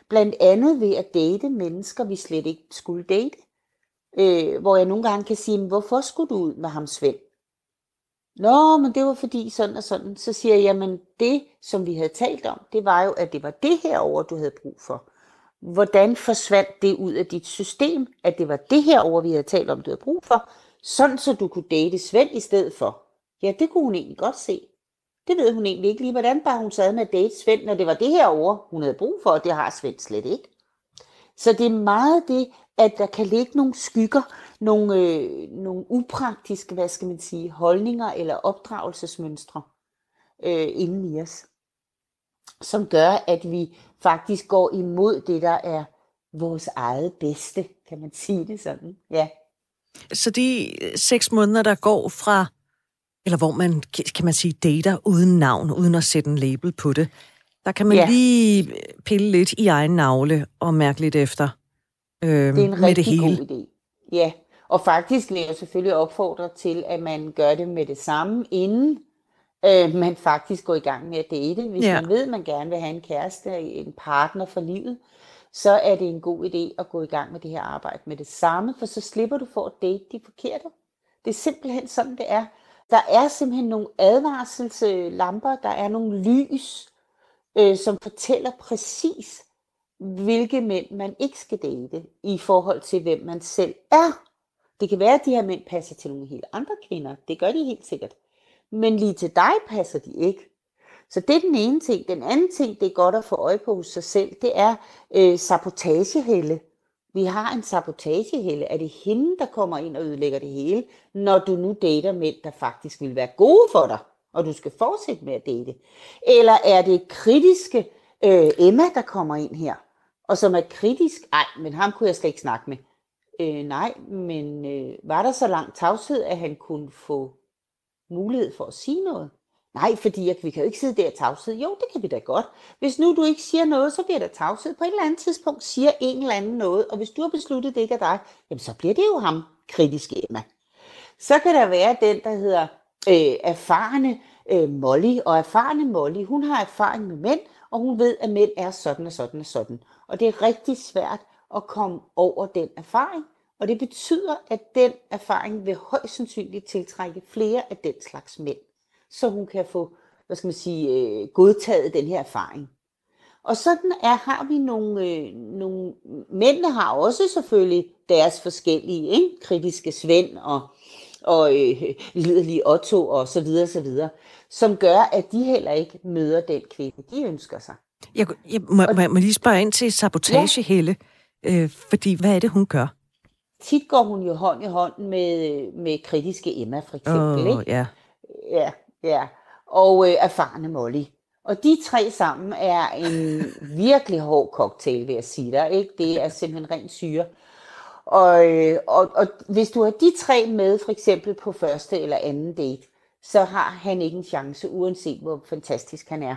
Blandt andet ved at date mennesker, vi slet ikke skulle date. Øh, hvor jeg nogle gange kan sige, hvorfor skulle du ud med ham Svend? Nå, men det var fordi sådan og sådan. Så siger jeg, jamen det, som vi havde talt om, det var jo, at det var det her over, du havde brug for. Hvordan forsvandt det ud af dit system, at det var det her over, vi havde talt om, du havde brug for, sådan så du kunne date Svend i stedet for? Ja, det kunne hun egentlig godt se. Det ved hun egentlig ikke lige, hvordan bare hun sad med at date Svend, når det var det her over, hun havde brug for, og det har Svend slet ikke. Så det er meget det, at der kan ligge nogle skygger, nogle, øh, nogle upraktiske, hvad skal man sige, holdninger eller opdragelsesmønstre øh, inden i os, som gør, at vi faktisk går imod det, der er vores eget bedste, kan man sige det sådan. Ja. Så de seks måneder, der går fra, eller hvor man, kan man sige, dater uden navn, uden at sætte en label på det, der kan man ja. lige pille lidt i egen navle og mærke lidt efter øh, det er en med det hele. god idé. Ja, og faktisk vil jeg selvfølgelig opfordre til, at man gør det med det samme, inden øh, man faktisk går i gang med at date. Hvis ja. man ved, at man gerne vil have en kæreste, en partner for livet, så er det en god idé at gå i gang med det her arbejde med det samme, for så slipper du for at date de forkerte. Det er simpelthen sådan, det er. Der er simpelthen nogle advarselslamper, der er nogle lys, øh, som fortæller præcis, hvilke mænd man ikke skal date i forhold til, hvem man selv er. Det kan være, at de her mænd passer til nogle helt andre kvinder. Det gør de helt sikkert. Men lige til dig passer de ikke. Så det er den ene ting. Den anden ting, det er godt at få øje på hos sig selv, det er øh, sabotagehælde. Vi har en sabotagehælde. Er det hende, der kommer ind og ødelægger det hele, når du nu dater mænd, der faktisk vil være gode for dig, og du skal fortsætte med at date? Eller er det kritiske øh, Emma, der kommer ind her, og som er kritisk? Nej, men ham kunne jeg slet ikke snakke med. Øh, nej, men øh, var der så lang tavshed, at han kunne få mulighed for at sige noget? Nej, fordi jeg, vi kan jo ikke sidde der i tavshed. Jo, det kan vi da godt. Hvis nu du ikke siger noget, så bliver der tavshed. På et eller andet tidspunkt siger en eller anden noget, og hvis du har besluttet, det ikke er dig, jamen så bliver det jo ham, kritiske Emma. Så kan der være den, der hedder øh, erfarne øh, Molly, og erfarne Molly, hun har erfaring med mænd, og hun ved, at mænd er sådan og sådan og sådan. Og det er rigtig svært at komme over den erfaring, og det betyder, at den erfaring vil højst sandsynligt tiltrække flere af den slags mænd, så hun kan få, hvad skal man sige, øh, godtaget den her erfaring. Og sådan er, har vi nogle, øh, nogle, mændene har også selvfølgelig deres forskellige, ikke? kritiske Svend og, og øh, liderlige Otto og så videre, så videre, som gør, at de heller ikke møder den kvinde, de ønsker sig. Jeg, jeg må, og, må lige spørge ind til sabotage, ja. Helle, øh, fordi hvad er det, hun gør? Tit går hun jo hånd i hånd med, med kritiske Emma, for eksempel. Oh, ikke? Ja. ja, ja. Og øh, erfarne Molly. Og de tre sammen er en *laughs* virkelig hård cocktail, vil jeg sige dig. Ikke? Det er simpelthen ren syre. Og, øh, og, og hvis du har de tre med, for eksempel på første eller anden date, så har han ikke en chance, uanset hvor fantastisk han er.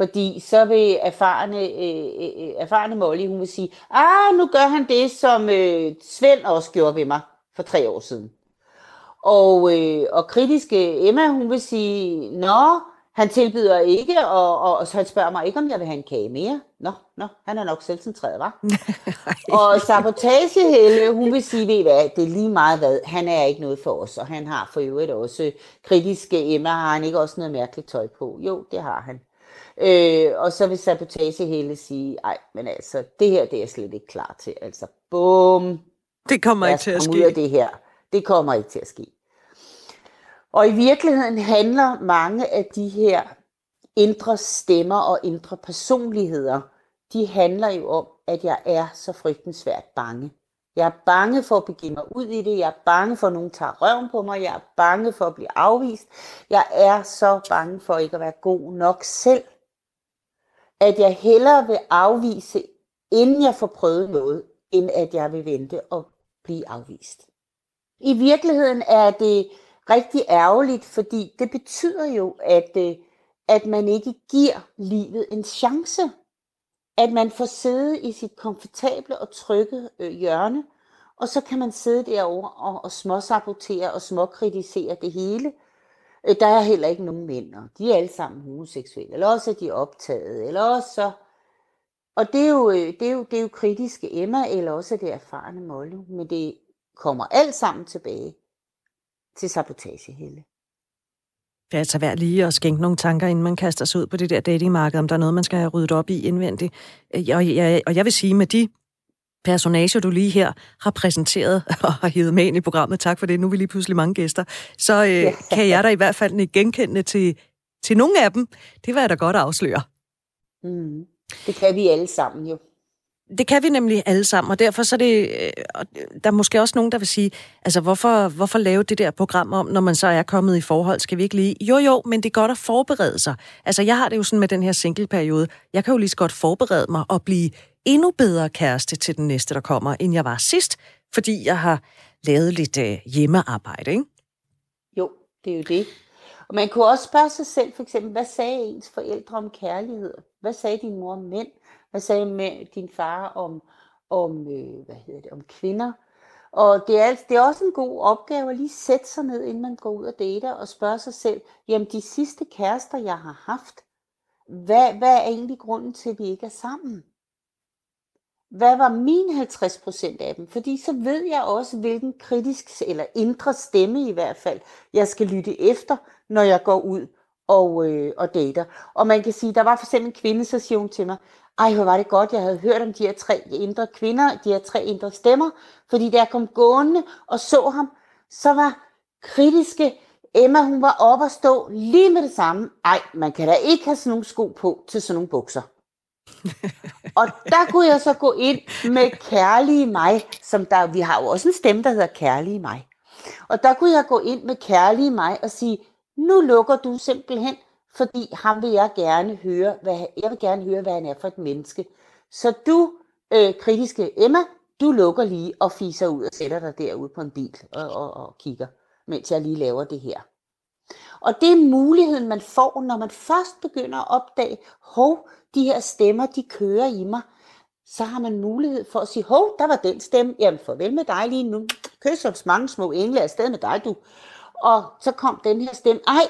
Fordi så vil erfarne, øh, øh, øh, erfarne Molly, hun vil sige, ah, nu gør han det, som øh, Svend også gjorde ved mig for tre år siden. Og, øh, og kritiske Emma, hun vil sige, nå, han tilbyder ikke, og, og, og så han spørger mig ikke, om jeg vil have en kage mere. Nå, nå, han er nok selvcentreret, var. *laughs* og sabotagehelle, hun vil sige, ved hvad, det er lige meget hvad, han er ikke noget for os, og han har for øvrigt også kritiske Emma, har han ikke også noget mærkeligt tøj på? Jo, det har han. Øh, og så vil sabotagehelle sige, ej, men altså, det her, det er jeg slet ikke klar til. Altså, bum. Det kommer ikke til at ske. Ud af det her. Det kommer ikke til at ske. Og i virkeligheden handler mange af de her indre stemmer og indre personligheder, de handler jo om, at jeg er så frygtensvært bange. Jeg er bange for at begive mig ud i det. Jeg er bange for, at nogen tager røven på mig. Jeg er bange for at blive afvist. Jeg er så bange for ikke at være god nok selv. At jeg hellere vil afvise, inden jeg får prøvet noget, end at jeg vil vente og blive afvist. I virkeligheden er det rigtig ærgerligt, fordi det betyder jo, at, øh, at man ikke giver livet en chance. At man får sidde i sit komfortable og trygge øh, hjørne, og så kan man sidde derovre og, og småsabotere og småkritisere det hele. Øh, der er heller ikke nogen mænd, og de er alle sammen homoseksuelle, eller også er de optaget, eller også så... Og det er, jo, øh, det, er jo, det er jo kritiske Emma, eller også er det erfarne Molly, men det kommer alt sammen tilbage til sabotagehælde. Det er altså værd lige at skænke nogle tanker, inden man kaster sig ud på det der datingmarked, om der er noget, man skal have ryddet op i indvendigt. Øh, og jeg, og jeg vil sige, med de personager, du lige her har præsenteret *laughs* og har hivet med ind i programmet, tak for det, nu er vi lige pludselig mange gæster, så øh, *laughs* kan jeg da i hvert fald ikke genkende til, til nogle af dem. Det var jeg da godt afsløre. Mm. Det kan vi alle sammen jo. Det kan vi nemlig alle sammen, og derfor så er det, øh, der er måske også nogen, der vil sige, altså hvorfor, hvorfor lave det der program om, når man så er kommet i forhold, skal vi ikke lige? Jo jo, men det er godt at forberede sig. Altså jeg har det jo sådan med den her single-periode, jeg kan jo lige så godt forberede mig og blive endnu bedre kæreste til den næste, der kommer, end jeg var sidst, fordi jeg har lavet lidt øh, hjemmearbejde, ikke? Jo, det er jo det. Og man kunne også spørge sig selv, for eksempel, hvad sagde ens forældre om kærlighed? Hvad sagde din mor om mænd? Hvad sagde med din far om, om, øh, hvad hedder det, om kvinder? Og det er, det er også en god opgave at lige sætte sig ned, inden man går ud og dater, og spørge sig selv, jamen de sidste kærester, jeg har haft, hvad, hvad er egentlig grunden til, at vi ikke er sammen? Hvad var min 50% af dem? Fordi så ved jeg også, hvilken kritisk eller indre stemme i hvert fald, jeg skal lytte efter, når jeg går ud og, øh, og dater. Og man kan sige, der var for eksempel en kvinde, så siger hun til mig, ej, hvor var det godt, jeg havde hørt om de her tre indre kvinder, de her tre indre stemmer, fordi da jeg kom gående og så ham, så var kritiske Emma, hun var oppe og stå lige med det samme. Ej, man kan da ikke have sådan nogle sko på til sådan nogle bukser og der kunne jeg så gå ind med kærlige mig, som der, vi har jo også en stemme, der hedder kærlige mig. Og der kunne jeg gå ind med kærlige mig og sige, nu lukker du simpelthen fordi ham vil jeg gerne høre, hvad, jeg vil gerne høre, hvad han er for et menneske. Så du, øh, kritiske Emma, du lukker lige og fiser ud og sætter dig derude på en bil og, og, og kigger, mens jeg lige laver det her. Og det er muligheden, man får, når man først begynder at opdage, hov, de her stemmer, de kører i mig. Så har man mulighed for at sige, hov, der var den stemme. Jamen, farvel med dig lige nu. Kys som mange små engle afsted med dig, du. Og så kom den her stemme. Ej,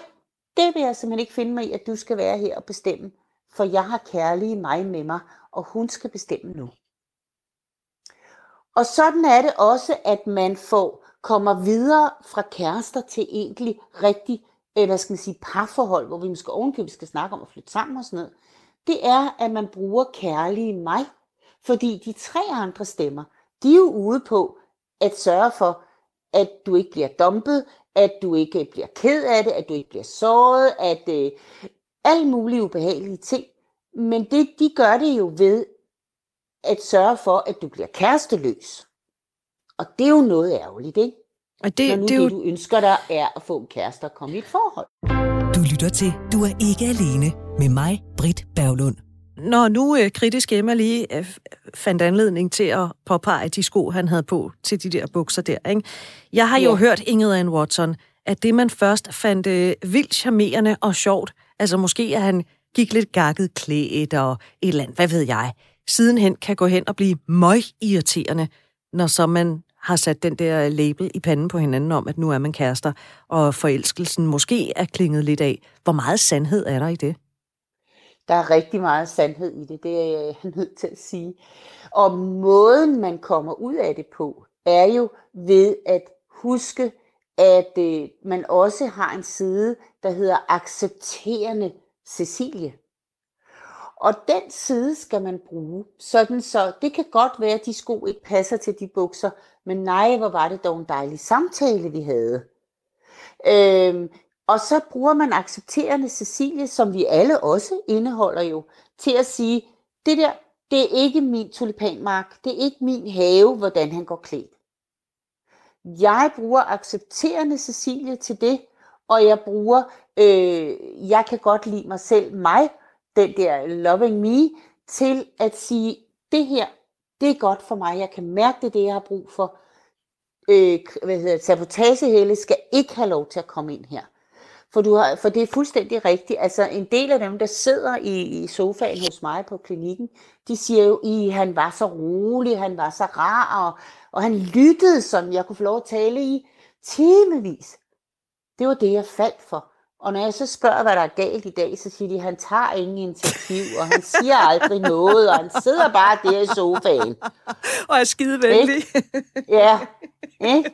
det vil jeg simpelthen ikke finde mig i, at du skal være her og bestemme. For jeg har kærlige mig med mig, og hun skal bestemme nu. Og sådan er det også, at man får kommer videre fra kærester til egentlig rigtig, øh, hvad skal man sige, parforhold, hvor vi måske ovenkøbet skal snakke om at flytte sammen og sådan noget. Det er, at man bruger kærlige mig, fordi de tre andre stemmer, de er jo ude på at sørge for, at du ikke bliver dumpet, at du ikke bliver ked af det, at du ikke bliver såret, at øh, alle mulige ubehagelige ting. Men det, de gør det jo ved at sørge for, at du bliver kæresteløs. Og det er jo noget ærgerligt, ikke? Og det, Når nu det, det, jo... du ønsker dig, er at få en kæreste og komme i et forhold. Du lytter til Du er ikke alene med mig, Britt Berglund. Når nu øh, kritisk Emma lige øh, fandt anledning til at påpege de sko, han havde på til de der bukser der. Ikke? Jeg har jo ja. hørt Ingrid Ann Watson, at det man først fandt øh, vildt charmerende og sjovt, altså måske at han gik lidt gakket klædt og et eller andet, hvad ved jeg, sidenhen kan gå hen og blive møg irriterende, når så man har sat den der label i panden på hinanden om, at nu er man kærester, og forelskelsen måske er klinget lidt af. Hvor meget sandhed er der i det? Der er rigtig meget sandhed i det, det er jeg nødt til at sige. Og måden, man kommer ud af det på, er jo ved at huske, at øh, man også har en side, der hedder accepterende Cecilie. Og den side skal man bruge, sådan så det kan godt være, at de sko ikke passer til de bukser, men nej, hvor var det dog en dejlig samtale, vi havde. Øhm, og så bruger man accepterende Cecilie, som vi alle også indeholder jo, til at sige, det der, det er ikke min tulipanmark, det er ikke min have, hvordan han går klædt. Jeg bruger accepterende Cecilie til det, og jeg bruger, øh, jeg kan godt lide mig selv, mig, den der loving me, til at sige, det her, det er godt for mig, jeg kan mærke det, det jeg har brug for. Øh, hvad hedder det, sabotagehælde skal ikke have lov til at komme ind her. For, du har, for det er fuldstændig rigtigt. Altså en del af dem, der sidder i, i sofaen hos mig på klinikken, de siger jo, at han var så rolig, han var så rar, og, og han lyttede sådan, jeg kunne få lov at tale i timevis. Det var det, jeg faldt for. Og når jeg så spørger, hvad der er galt i dag, så siger de, at han tager ingen initiativ, og han siger aldrig noget, og han sidder bare der i sofaen. Og er skide venlig. Ja, ikke?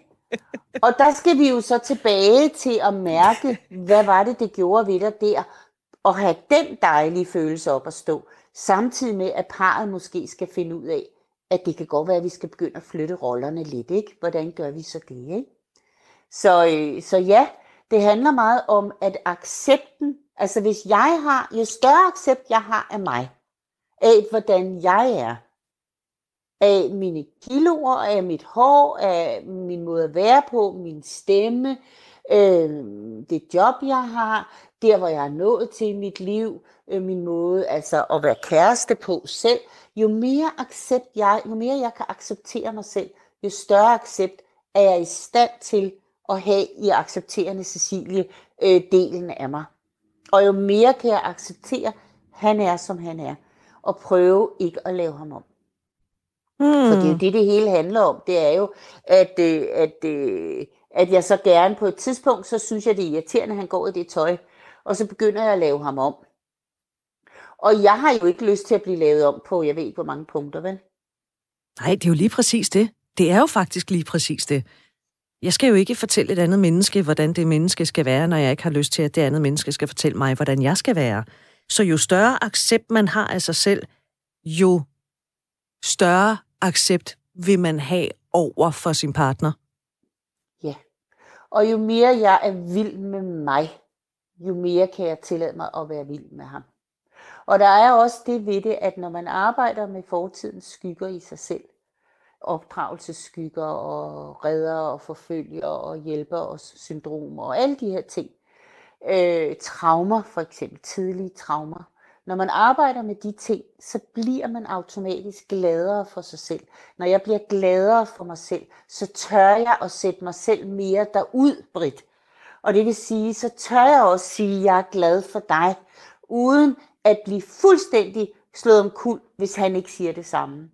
Og der skal vi jo så tilbage til at mærke, hvad var det, det gjorde ved dig der, og have den dejlige følelse op at stå, samtidig med, at parret måske skal finde ud af, at det kan godt være, at vi skal begynde at flytte rollerne lidt, ikke? Hvordan gør vi så det, ikke? Så, øh, så ja, det handler meget om, at accepten, altså hvis jeg har, jo større accept jeg har af mig, af hvordan jeg er, af mine kiloer, af mit hår, af min måde at være på, min stemme, øh, det job, jeg har, der, hvor jeg er nået til i mit liv, øh, min måde altså at være kæreste på selv. Jo mere accept jeg, jo mere jeg kan acceptere mig selv, jo større accept er jeg i stand til at have i accepterende Cecilie øh, delen af mig. Og jo mere kan jeg acceptere, han er som han er, og prøve ikke at lave ham om. Hmm. For det er jo det, det hele handler om. Det er jo, at, øh, at, øh, at jeg så gerne på et tidspunkt, så synes jeg, det er irriterende, at han går i det tøj. Og så begynder jeg at lave ham om. Og jeg har jo ikke lyst til at blive lavet om på, jeg ved ikke, hvor mange punkter, vel? Nej, det er jo lige præcis det. Det er jo faktisk lige præcis det. Jeg skal jo ikke fortælle et andet menneske, hvordan det menneske skal være, når jeg ikke har lyst til, at det andet menneske skal fortælle mig, hvordan jeg skal være. Så jo større accept man har af sig selv, jo større accept vil man have over for sin partner. Ja, og jo mere jeg er vild med mig, jo mere kan jeg tillade mig at være vild med ham. Og der er også det ved det, at når man arbejder med fortidens skygger i sig selv, opdragelsesskygger og redder og forfølger og hjælper os syndromer og alle de her ting. Øh, traumer for eksempel, tidlige traumer, Når man arbejder med de ting, så bliver man automatisk gladere for sig selv. Når jeg bliver gladere for mig selv, så tør jeg at sætte mig selv mere derud, Britt. Og det vil sige, så tør jeg også sige, at jeg er glad for dig, uden at blive fuldstændig slået om kul, hvis han ikke siger det samme.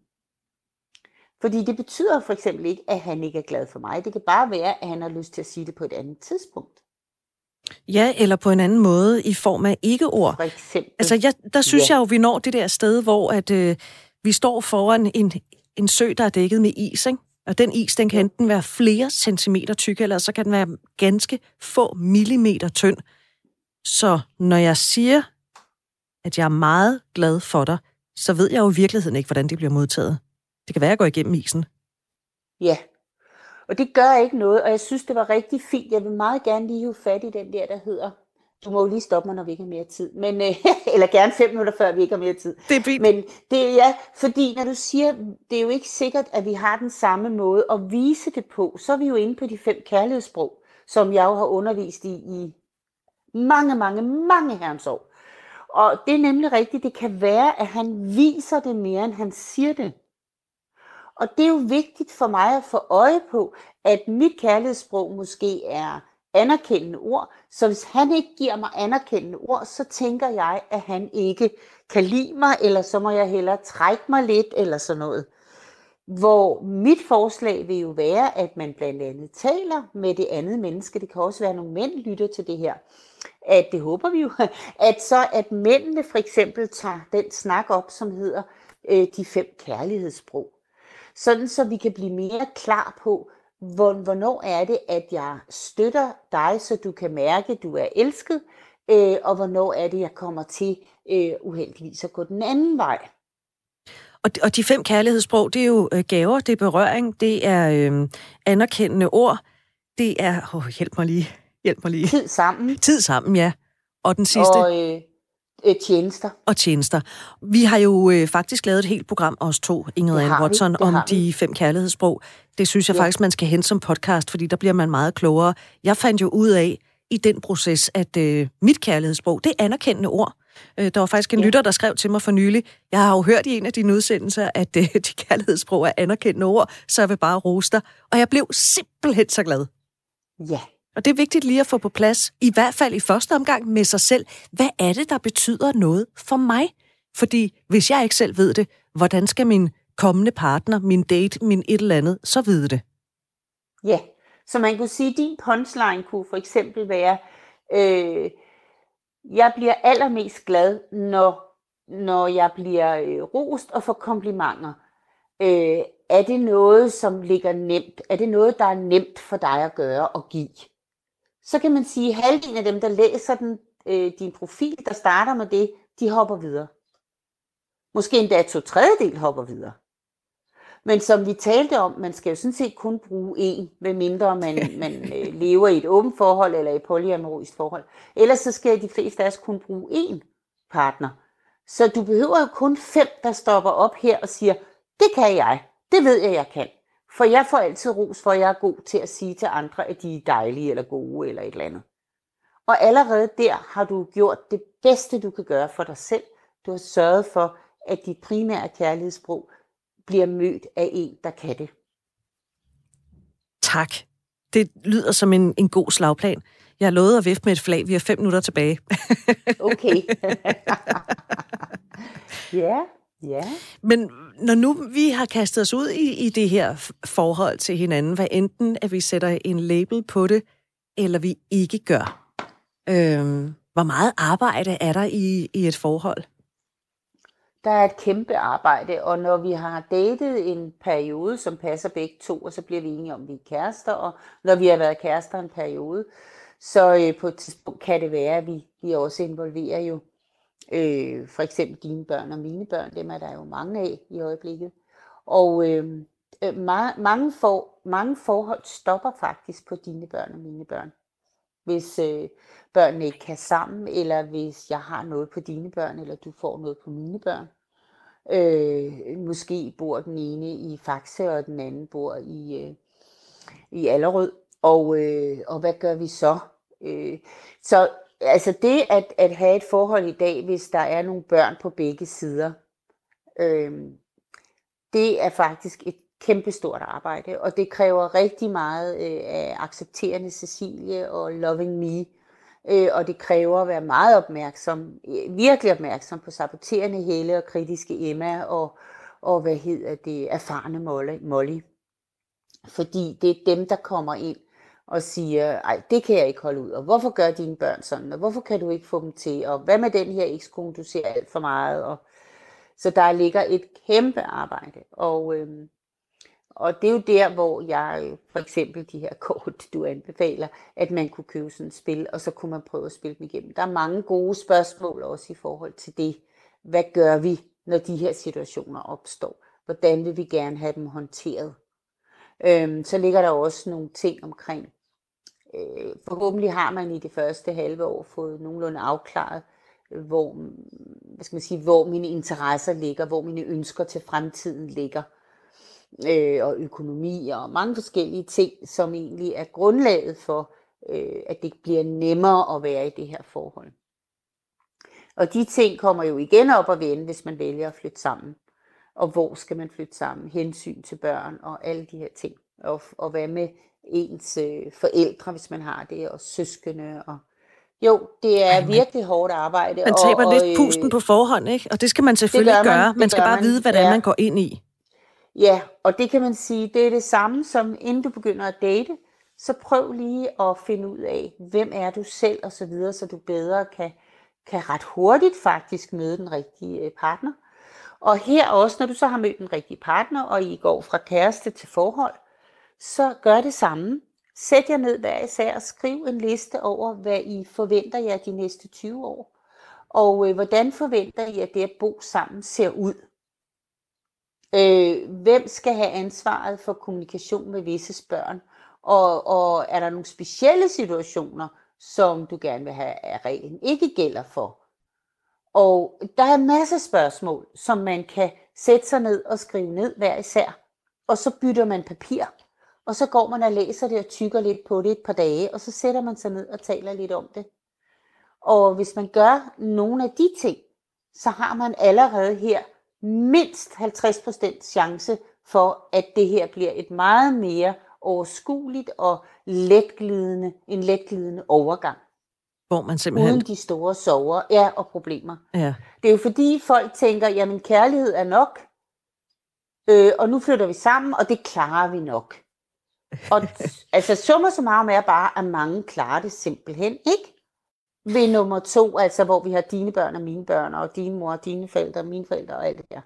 Fordi det betyder for eksempel ikke, at han ikke er glad for mig. Det kan bare være, at han har lyst til at sige det på et andet tidspunkt. Ja, eller på en anden måde i form af ikke-ord. For eksempel. Altså, jeg, der synes ja. jeg jo, vi når det der sted, hvor at, øh, vi står foran en, en sø, der er dækket med is, ikke? Og den is, den kan enten være flere centimeter tyk, eller så kan den være ganske få millimeter tynd. Så når jeg siger, at jeg er meget glad for dig, så ved jeg jo i virkeligheden ikke, hvordan det bliver modtaget. Det kan være, at jeg går igennem isen. Ja, og det gør ikke noget, og jeg synes, det var rigtig fint. Jeg vil meget gerne lige have fat i den der, der hedder du må jo lige stoppe mig, når vi ikke har mere tid. Men, øh, *laughs* eller gerne fem minutter før, vi ikke har mere tid. Det er fint. Men det er ja, fordi når du siger, det er jo ikke sikkert, at vi har den samme måde at vise det på, så er vi jo inde på de fem kærlighedssprog, som jeg jo har undervist i i mange, mange, mange herrens år. Og det er nemlig rigtigt, det kan være, at han viser det mere, end han siger det. Og det er jo vigtigt for mig at få øje på, at mit kærlighedssprog måske er anerkendende ord. Så hvis han ikke giver mig anerkendende ord, så tænker jeg, at han ikke kan lide mig, eller så må jeg hellere trække mig lidt, eller sådan noget. Hvor mit forslag vil jo være, at man blandt andet taler med det andet menneske. Det kan også være, at nogle mænd lytter til det her. At det håber vi jo, *laughs* at så at mændene for eksempel tager den snak op, som hedder øh, de fem kærlighedssprog. Sådan så vi kan blive mere klar på, hvornår er det, at jeg støtter dig, så du kan mærke, at du er elsket, øh, og hvornår er det, jeg kommer til øh, uheldigvis at gå den anden vej. Og, og de fem kærlighedssprog, det er jo øh, gaver, det er berøring, det er øh, anerkendende ord, det er... Åh, oh, hjælp mig lige. Hjælp mig lige. Tid sammen. Tid sammen, ja. Og den sidste? Og, øh, tjenester. Og tjenester. Vi har jo øh, faktisk lavet et helt program, os to, Ingrid Anne Watson, om de fem kærlighedssprog. Det synes jeg ja. faktisk, man skal hente som podcast, fordi der bliver man meget klogere. Jeg fandt jo ud af i den proces, at øh, mit kærlighedssprog, det er anerkendende ord. Øh, der var faktisk en ja. lytter, der skrev til mig for nylig, jeg har jo hørt i en af dine udsendelser, at øh, *laughs* de kærlighedssprog er anerkendende ord, så jeg vil bare rose dig. Og jeg blev simpelthen så glad. Ja, og det er vigtigt lige at få på plads, i hvert fald i første omgang med sig selv. Hvad er det, der betyder noget for mig? Fordi hvis jeg ikke selv ved det, hvordan skal min kommende partner, min date, min et eller andet, så vide det? Ja, så man kunne sige, at din punchline kunne for eksempel være, øh, jeg bliver allermest glad, når, når jeg bliver øh, rost og får komplimenter. Øh, er det noget, som ligger nemt? Er det noget, der er nemt for dig at gøre og give? Så kan man sige, at halvdelen af dem, der læser den, øh, din profil, der starter med det, de hopper videre. Måske endda to tredjedel hopper videre. Men som vi talte om, man skal jo sådan set kun bruge én, medmindre man, *laughs* man øh, lever i et åbent forhold eller i et polyamorøst forhold. Ellers så skal de fleste af os kun bruge én partner. Så du behøver jo kun fem, der stopper op her og siger, det kan jeg, det ved jeg, jeg kan. For jeg får altid ros for, at jeg er god til at sige til andre, at de er dejlige eller gode eller et eller andet. Og allerede der har du gjort det bedste, du kan gøre for dig selv. Du har sørget for, at dit primære kærlighedssprog bliver mødt af en, der kan det. Tak. Det lyder som en, en god slagplan. Jeg har lovet at vifte med et flag. Vi har fem minutter tilbage. okay. *laughs* *laughs* ja. Ja. Men når nu vi har kastet os ud i, i det her forhold til hinanden, hvad enten at vi sætter en label på det, eller vi ikke gør, øh, hvor meget arbejde er der i, i et forhold? Der er et kæmpe arbejde, og når vi har datet en periode, som passer begge to, og så bliver vi enige om, at vi er kærester, og når vi har været kærester en periode, så øh, på et tidspunkt kan det være, at vi, vi også involverer jo Øh, for eksempel dine børn og mine børn, dem er der jo mange af i øjeblikket. Og øh, øh, mange, mange, for, mange forhold stopper faktisk på dine børn og mine børn. Hvis øh, børnene ikke kan sammen, eller hvis jeg har noget på dine børn, eller du får noget på mine børn. Øh, måske bor den ene i Faxe, og den anden bor i, øh, i Allerød. Og, øh, og hvad gør vi så? Øh, så altså det at, at have et forhold i dag, hvis der er nogle børn på begge sider, øh, det er faktisk et kæmpestort arbejde, og det kræver rigtig meget øh, af accepterende Cecilie og loving me, øh, og det kræver at være meget opmærksom, øh, virkelig opmærksom på saboterende Helle og kritiske Emma og, og hvad hedder det, erfarne Molly. Molly. Fordi det er dem, der kommer ind og siger, ej, det kan jeg ikke holde ud, og hvorfor gør dine børn sådan, og hvorfor kan du ikke få dem til, og hvad med den her ekskone, du ser alt for meget, og så der ligger et kæmpe arbejde, og, øhm, og det er jo der, hvor jeg for eksempel de her *laughs* kort, du anbefaler, at man kunne købe sådan et spil, og så kunne man prøve at spille dem igennem. Der er mange gode spørgsmål også i forhold til det. Hvad gør vi, når de her situationer opstår? Hvordan vil vi gerne have dem håndteret? Øhm, så ligger der også nogle ting omkring, øh, forhåbentlig har man i det første halve år fået nogenlunde afklaret, hvor, hvad skal man sige, hvor mine interesser ligger, hvor mine ønsker til fremtiden ligger, øh, og økonomi og mange forskellige ting, som egentlig er grundlaget for, øh, at det bliver nemmere at være i det her forhold. Og de ting kommer jo igen op og vende, hvis man vælger at flytte sammen. Og hvor skal man flytte sammen? Hensyn til børn og alle de her ting. Og, og hvad med ens øh, forældre, hvis man har det, og søskende og jo, det er Ej, virkelig hårdt arbejde. Man taber og, lidt øh, pusten på forhånd, ikke? Og det skal man selvfølgelig man, gøre. Man skal bare man. vide, hvad ja. man går ind i. Ja, og det kan man sige, det er det samme som inden du begynder at date, så prøv lige at finde ud af, hvem er du selv og så videre, så du bedre kan, kan ret hurtigt faktisk møde den rigtige øh, partner. Og her også, når du så har mødt den rigtige partner, og I går fra kæreste til forhold, så gør det samme. Sæt jer ned hver især og skriv en liste over, hvad I forventer jer de næste 20 år. Og øh, hvordan forventer I, at det at bo sammen ser ud? Øh, hvem skal have ansvaret for kommunikation med visse børn? Og, og er der nogle specielle situationer, som du gerne vil have, at reglen ikke gælder for? Og der er masser af spørgsmål, som man kan sætte sig ned og skrive ned hver især. Og så bytter man papir. Og så går man og læser det og tykker lidt på det et par dage, og så sætter man sig ned og taler lidt om det. Og hvis man gør nogle af de ting, så har man allerede her mindst 50% chance for, at det her bliver et meget mere overskueligt og letglidende, en letglidende overgang. Hvor man simpelthen... Uden de store sover ja, og problemer. Ja. Det er jo fordi folk tænker, jamen kærlighed er nok, øh, og nu flytter vi sammen, og det klarer vi nok. Og *laughs* altså summer så meget er bare, at mange klarer det simpelthen ikke. Ved nummer to, altså hvor vi har dine børn og mine børn, og dine mor og dine forældre og mine forældre og alt det der.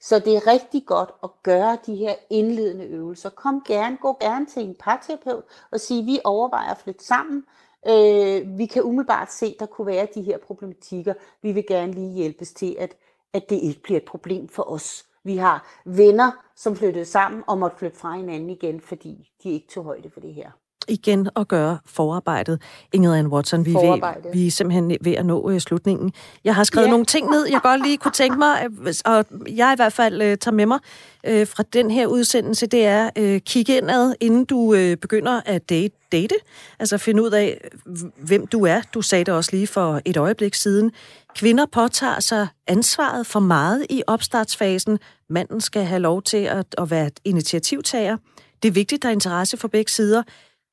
Så det er rigtig godt at gøre de her indledende øvelser. Kom gerne, gå gerne til en parterapeut og sige, vi overvejer at flytte sammen. Øh, vi kan umiddelbart se, der kunne være de her problematikker. Vi vil gerne lige hjælpes til, at, at det ikke bliver et problem for os. Vi har venner, som flyttede sammen og måtte flytte fra hinanden igen, fordi de ikke tog højde for det her igen at gøre forarbejdet. Ingrid Ann Watson, vi, er ved, vi er simpelthen ved at nå uh, slutningen. Jeg har skrevet ja. nogle ting ned, jeg godt lige kunne tænke mig, øh, og jeg i hvert fald uh, tager med mig uh, fra den her udsendelse, det er uh, kigge indad, inden du uh, begynder at date, date. Altså finde ud af, hvem du er. Du sagde det også lige for et øjeblik siden. Kvinder påtager sig ansvaret for meget i opstartsfasen. Manden skal have lov til at, at være initiativtager. Det er vigtigt, der er interesse for begge sider.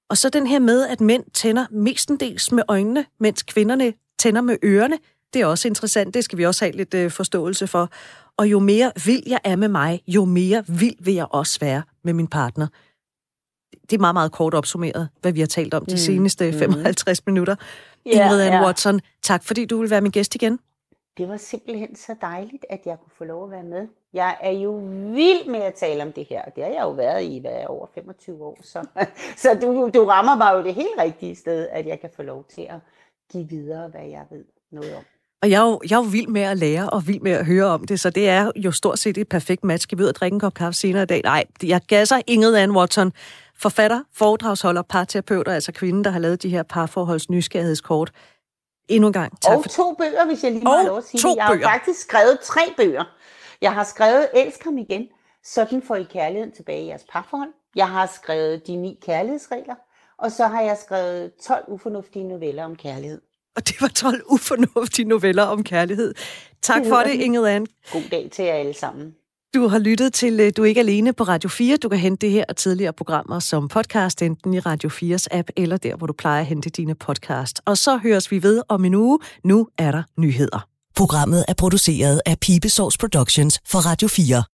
Og så den her med, at mænd tænder mestendels med øjnene, mens kvinderne tænder med ørerne. Det er også interessant, det skal vi også have lidt øh, forståelse for. Og jo mere vild jeg er med mig, jo mere vild vil jeg også være med min partner. Det er meget, meget kort opsummeret, hvad vi har talt om de mm. seneste 55 mm. minutter. Yeah, Ingrid Ann yeah. Watson, tak fordi du vil være min gæst igen. Det var simpelthen så dejligt, at jeg kunne få lov at være med. Jeg er jo vild med at tale om det her, og det har jeg jo været i hvad, over 25 år. Så, *laughs* så du, du rammer mig jo det helt rigtige sted, at jeg kan få lov til at give videre, hvad jeg ved noget om. Og jeg er, jo, jeg er jo vild med at lære og vild med at høre om det, så det er jo stort set et perfekt match. Skal vi ud og drikke en kop kaffe senere i dag? Nej, jeg gasser Ingrid Ann Watson, forfatter, foredragsholder, parterapeut, og altså kvinden, der har lavet de her parforholds nysgerrighedskort. Endnu en gang. Tak og for... to bøger, hvis jeg lige må lov at sige det. Jeg har faktisk skrevet tre bøger. Jeg har skrevet Elsk ham igen. Sådan får I kærligheden tilbage i jeres parforhold. Jeg har skrevet De ni kærlighedsregler. Og så har jeg skrevet 12 ufornuftige noveller om kærlighed. Og det var 12 ufornuftige noveller om kærlighed. Tak for det, Inge Ann. God dag til jer alle sammen. Du har lyttet til øh, Du er ikke alene på Radio 4. Du kan hente det her og tidligere programmer som podcast, enten i Radio 4's app, eller der, hvor du plejer at hente dine podcast. Og så høres vi ved om en uge. Nu er der nyheder. Programmet er produceret af Pibesource Productions for Radio 4.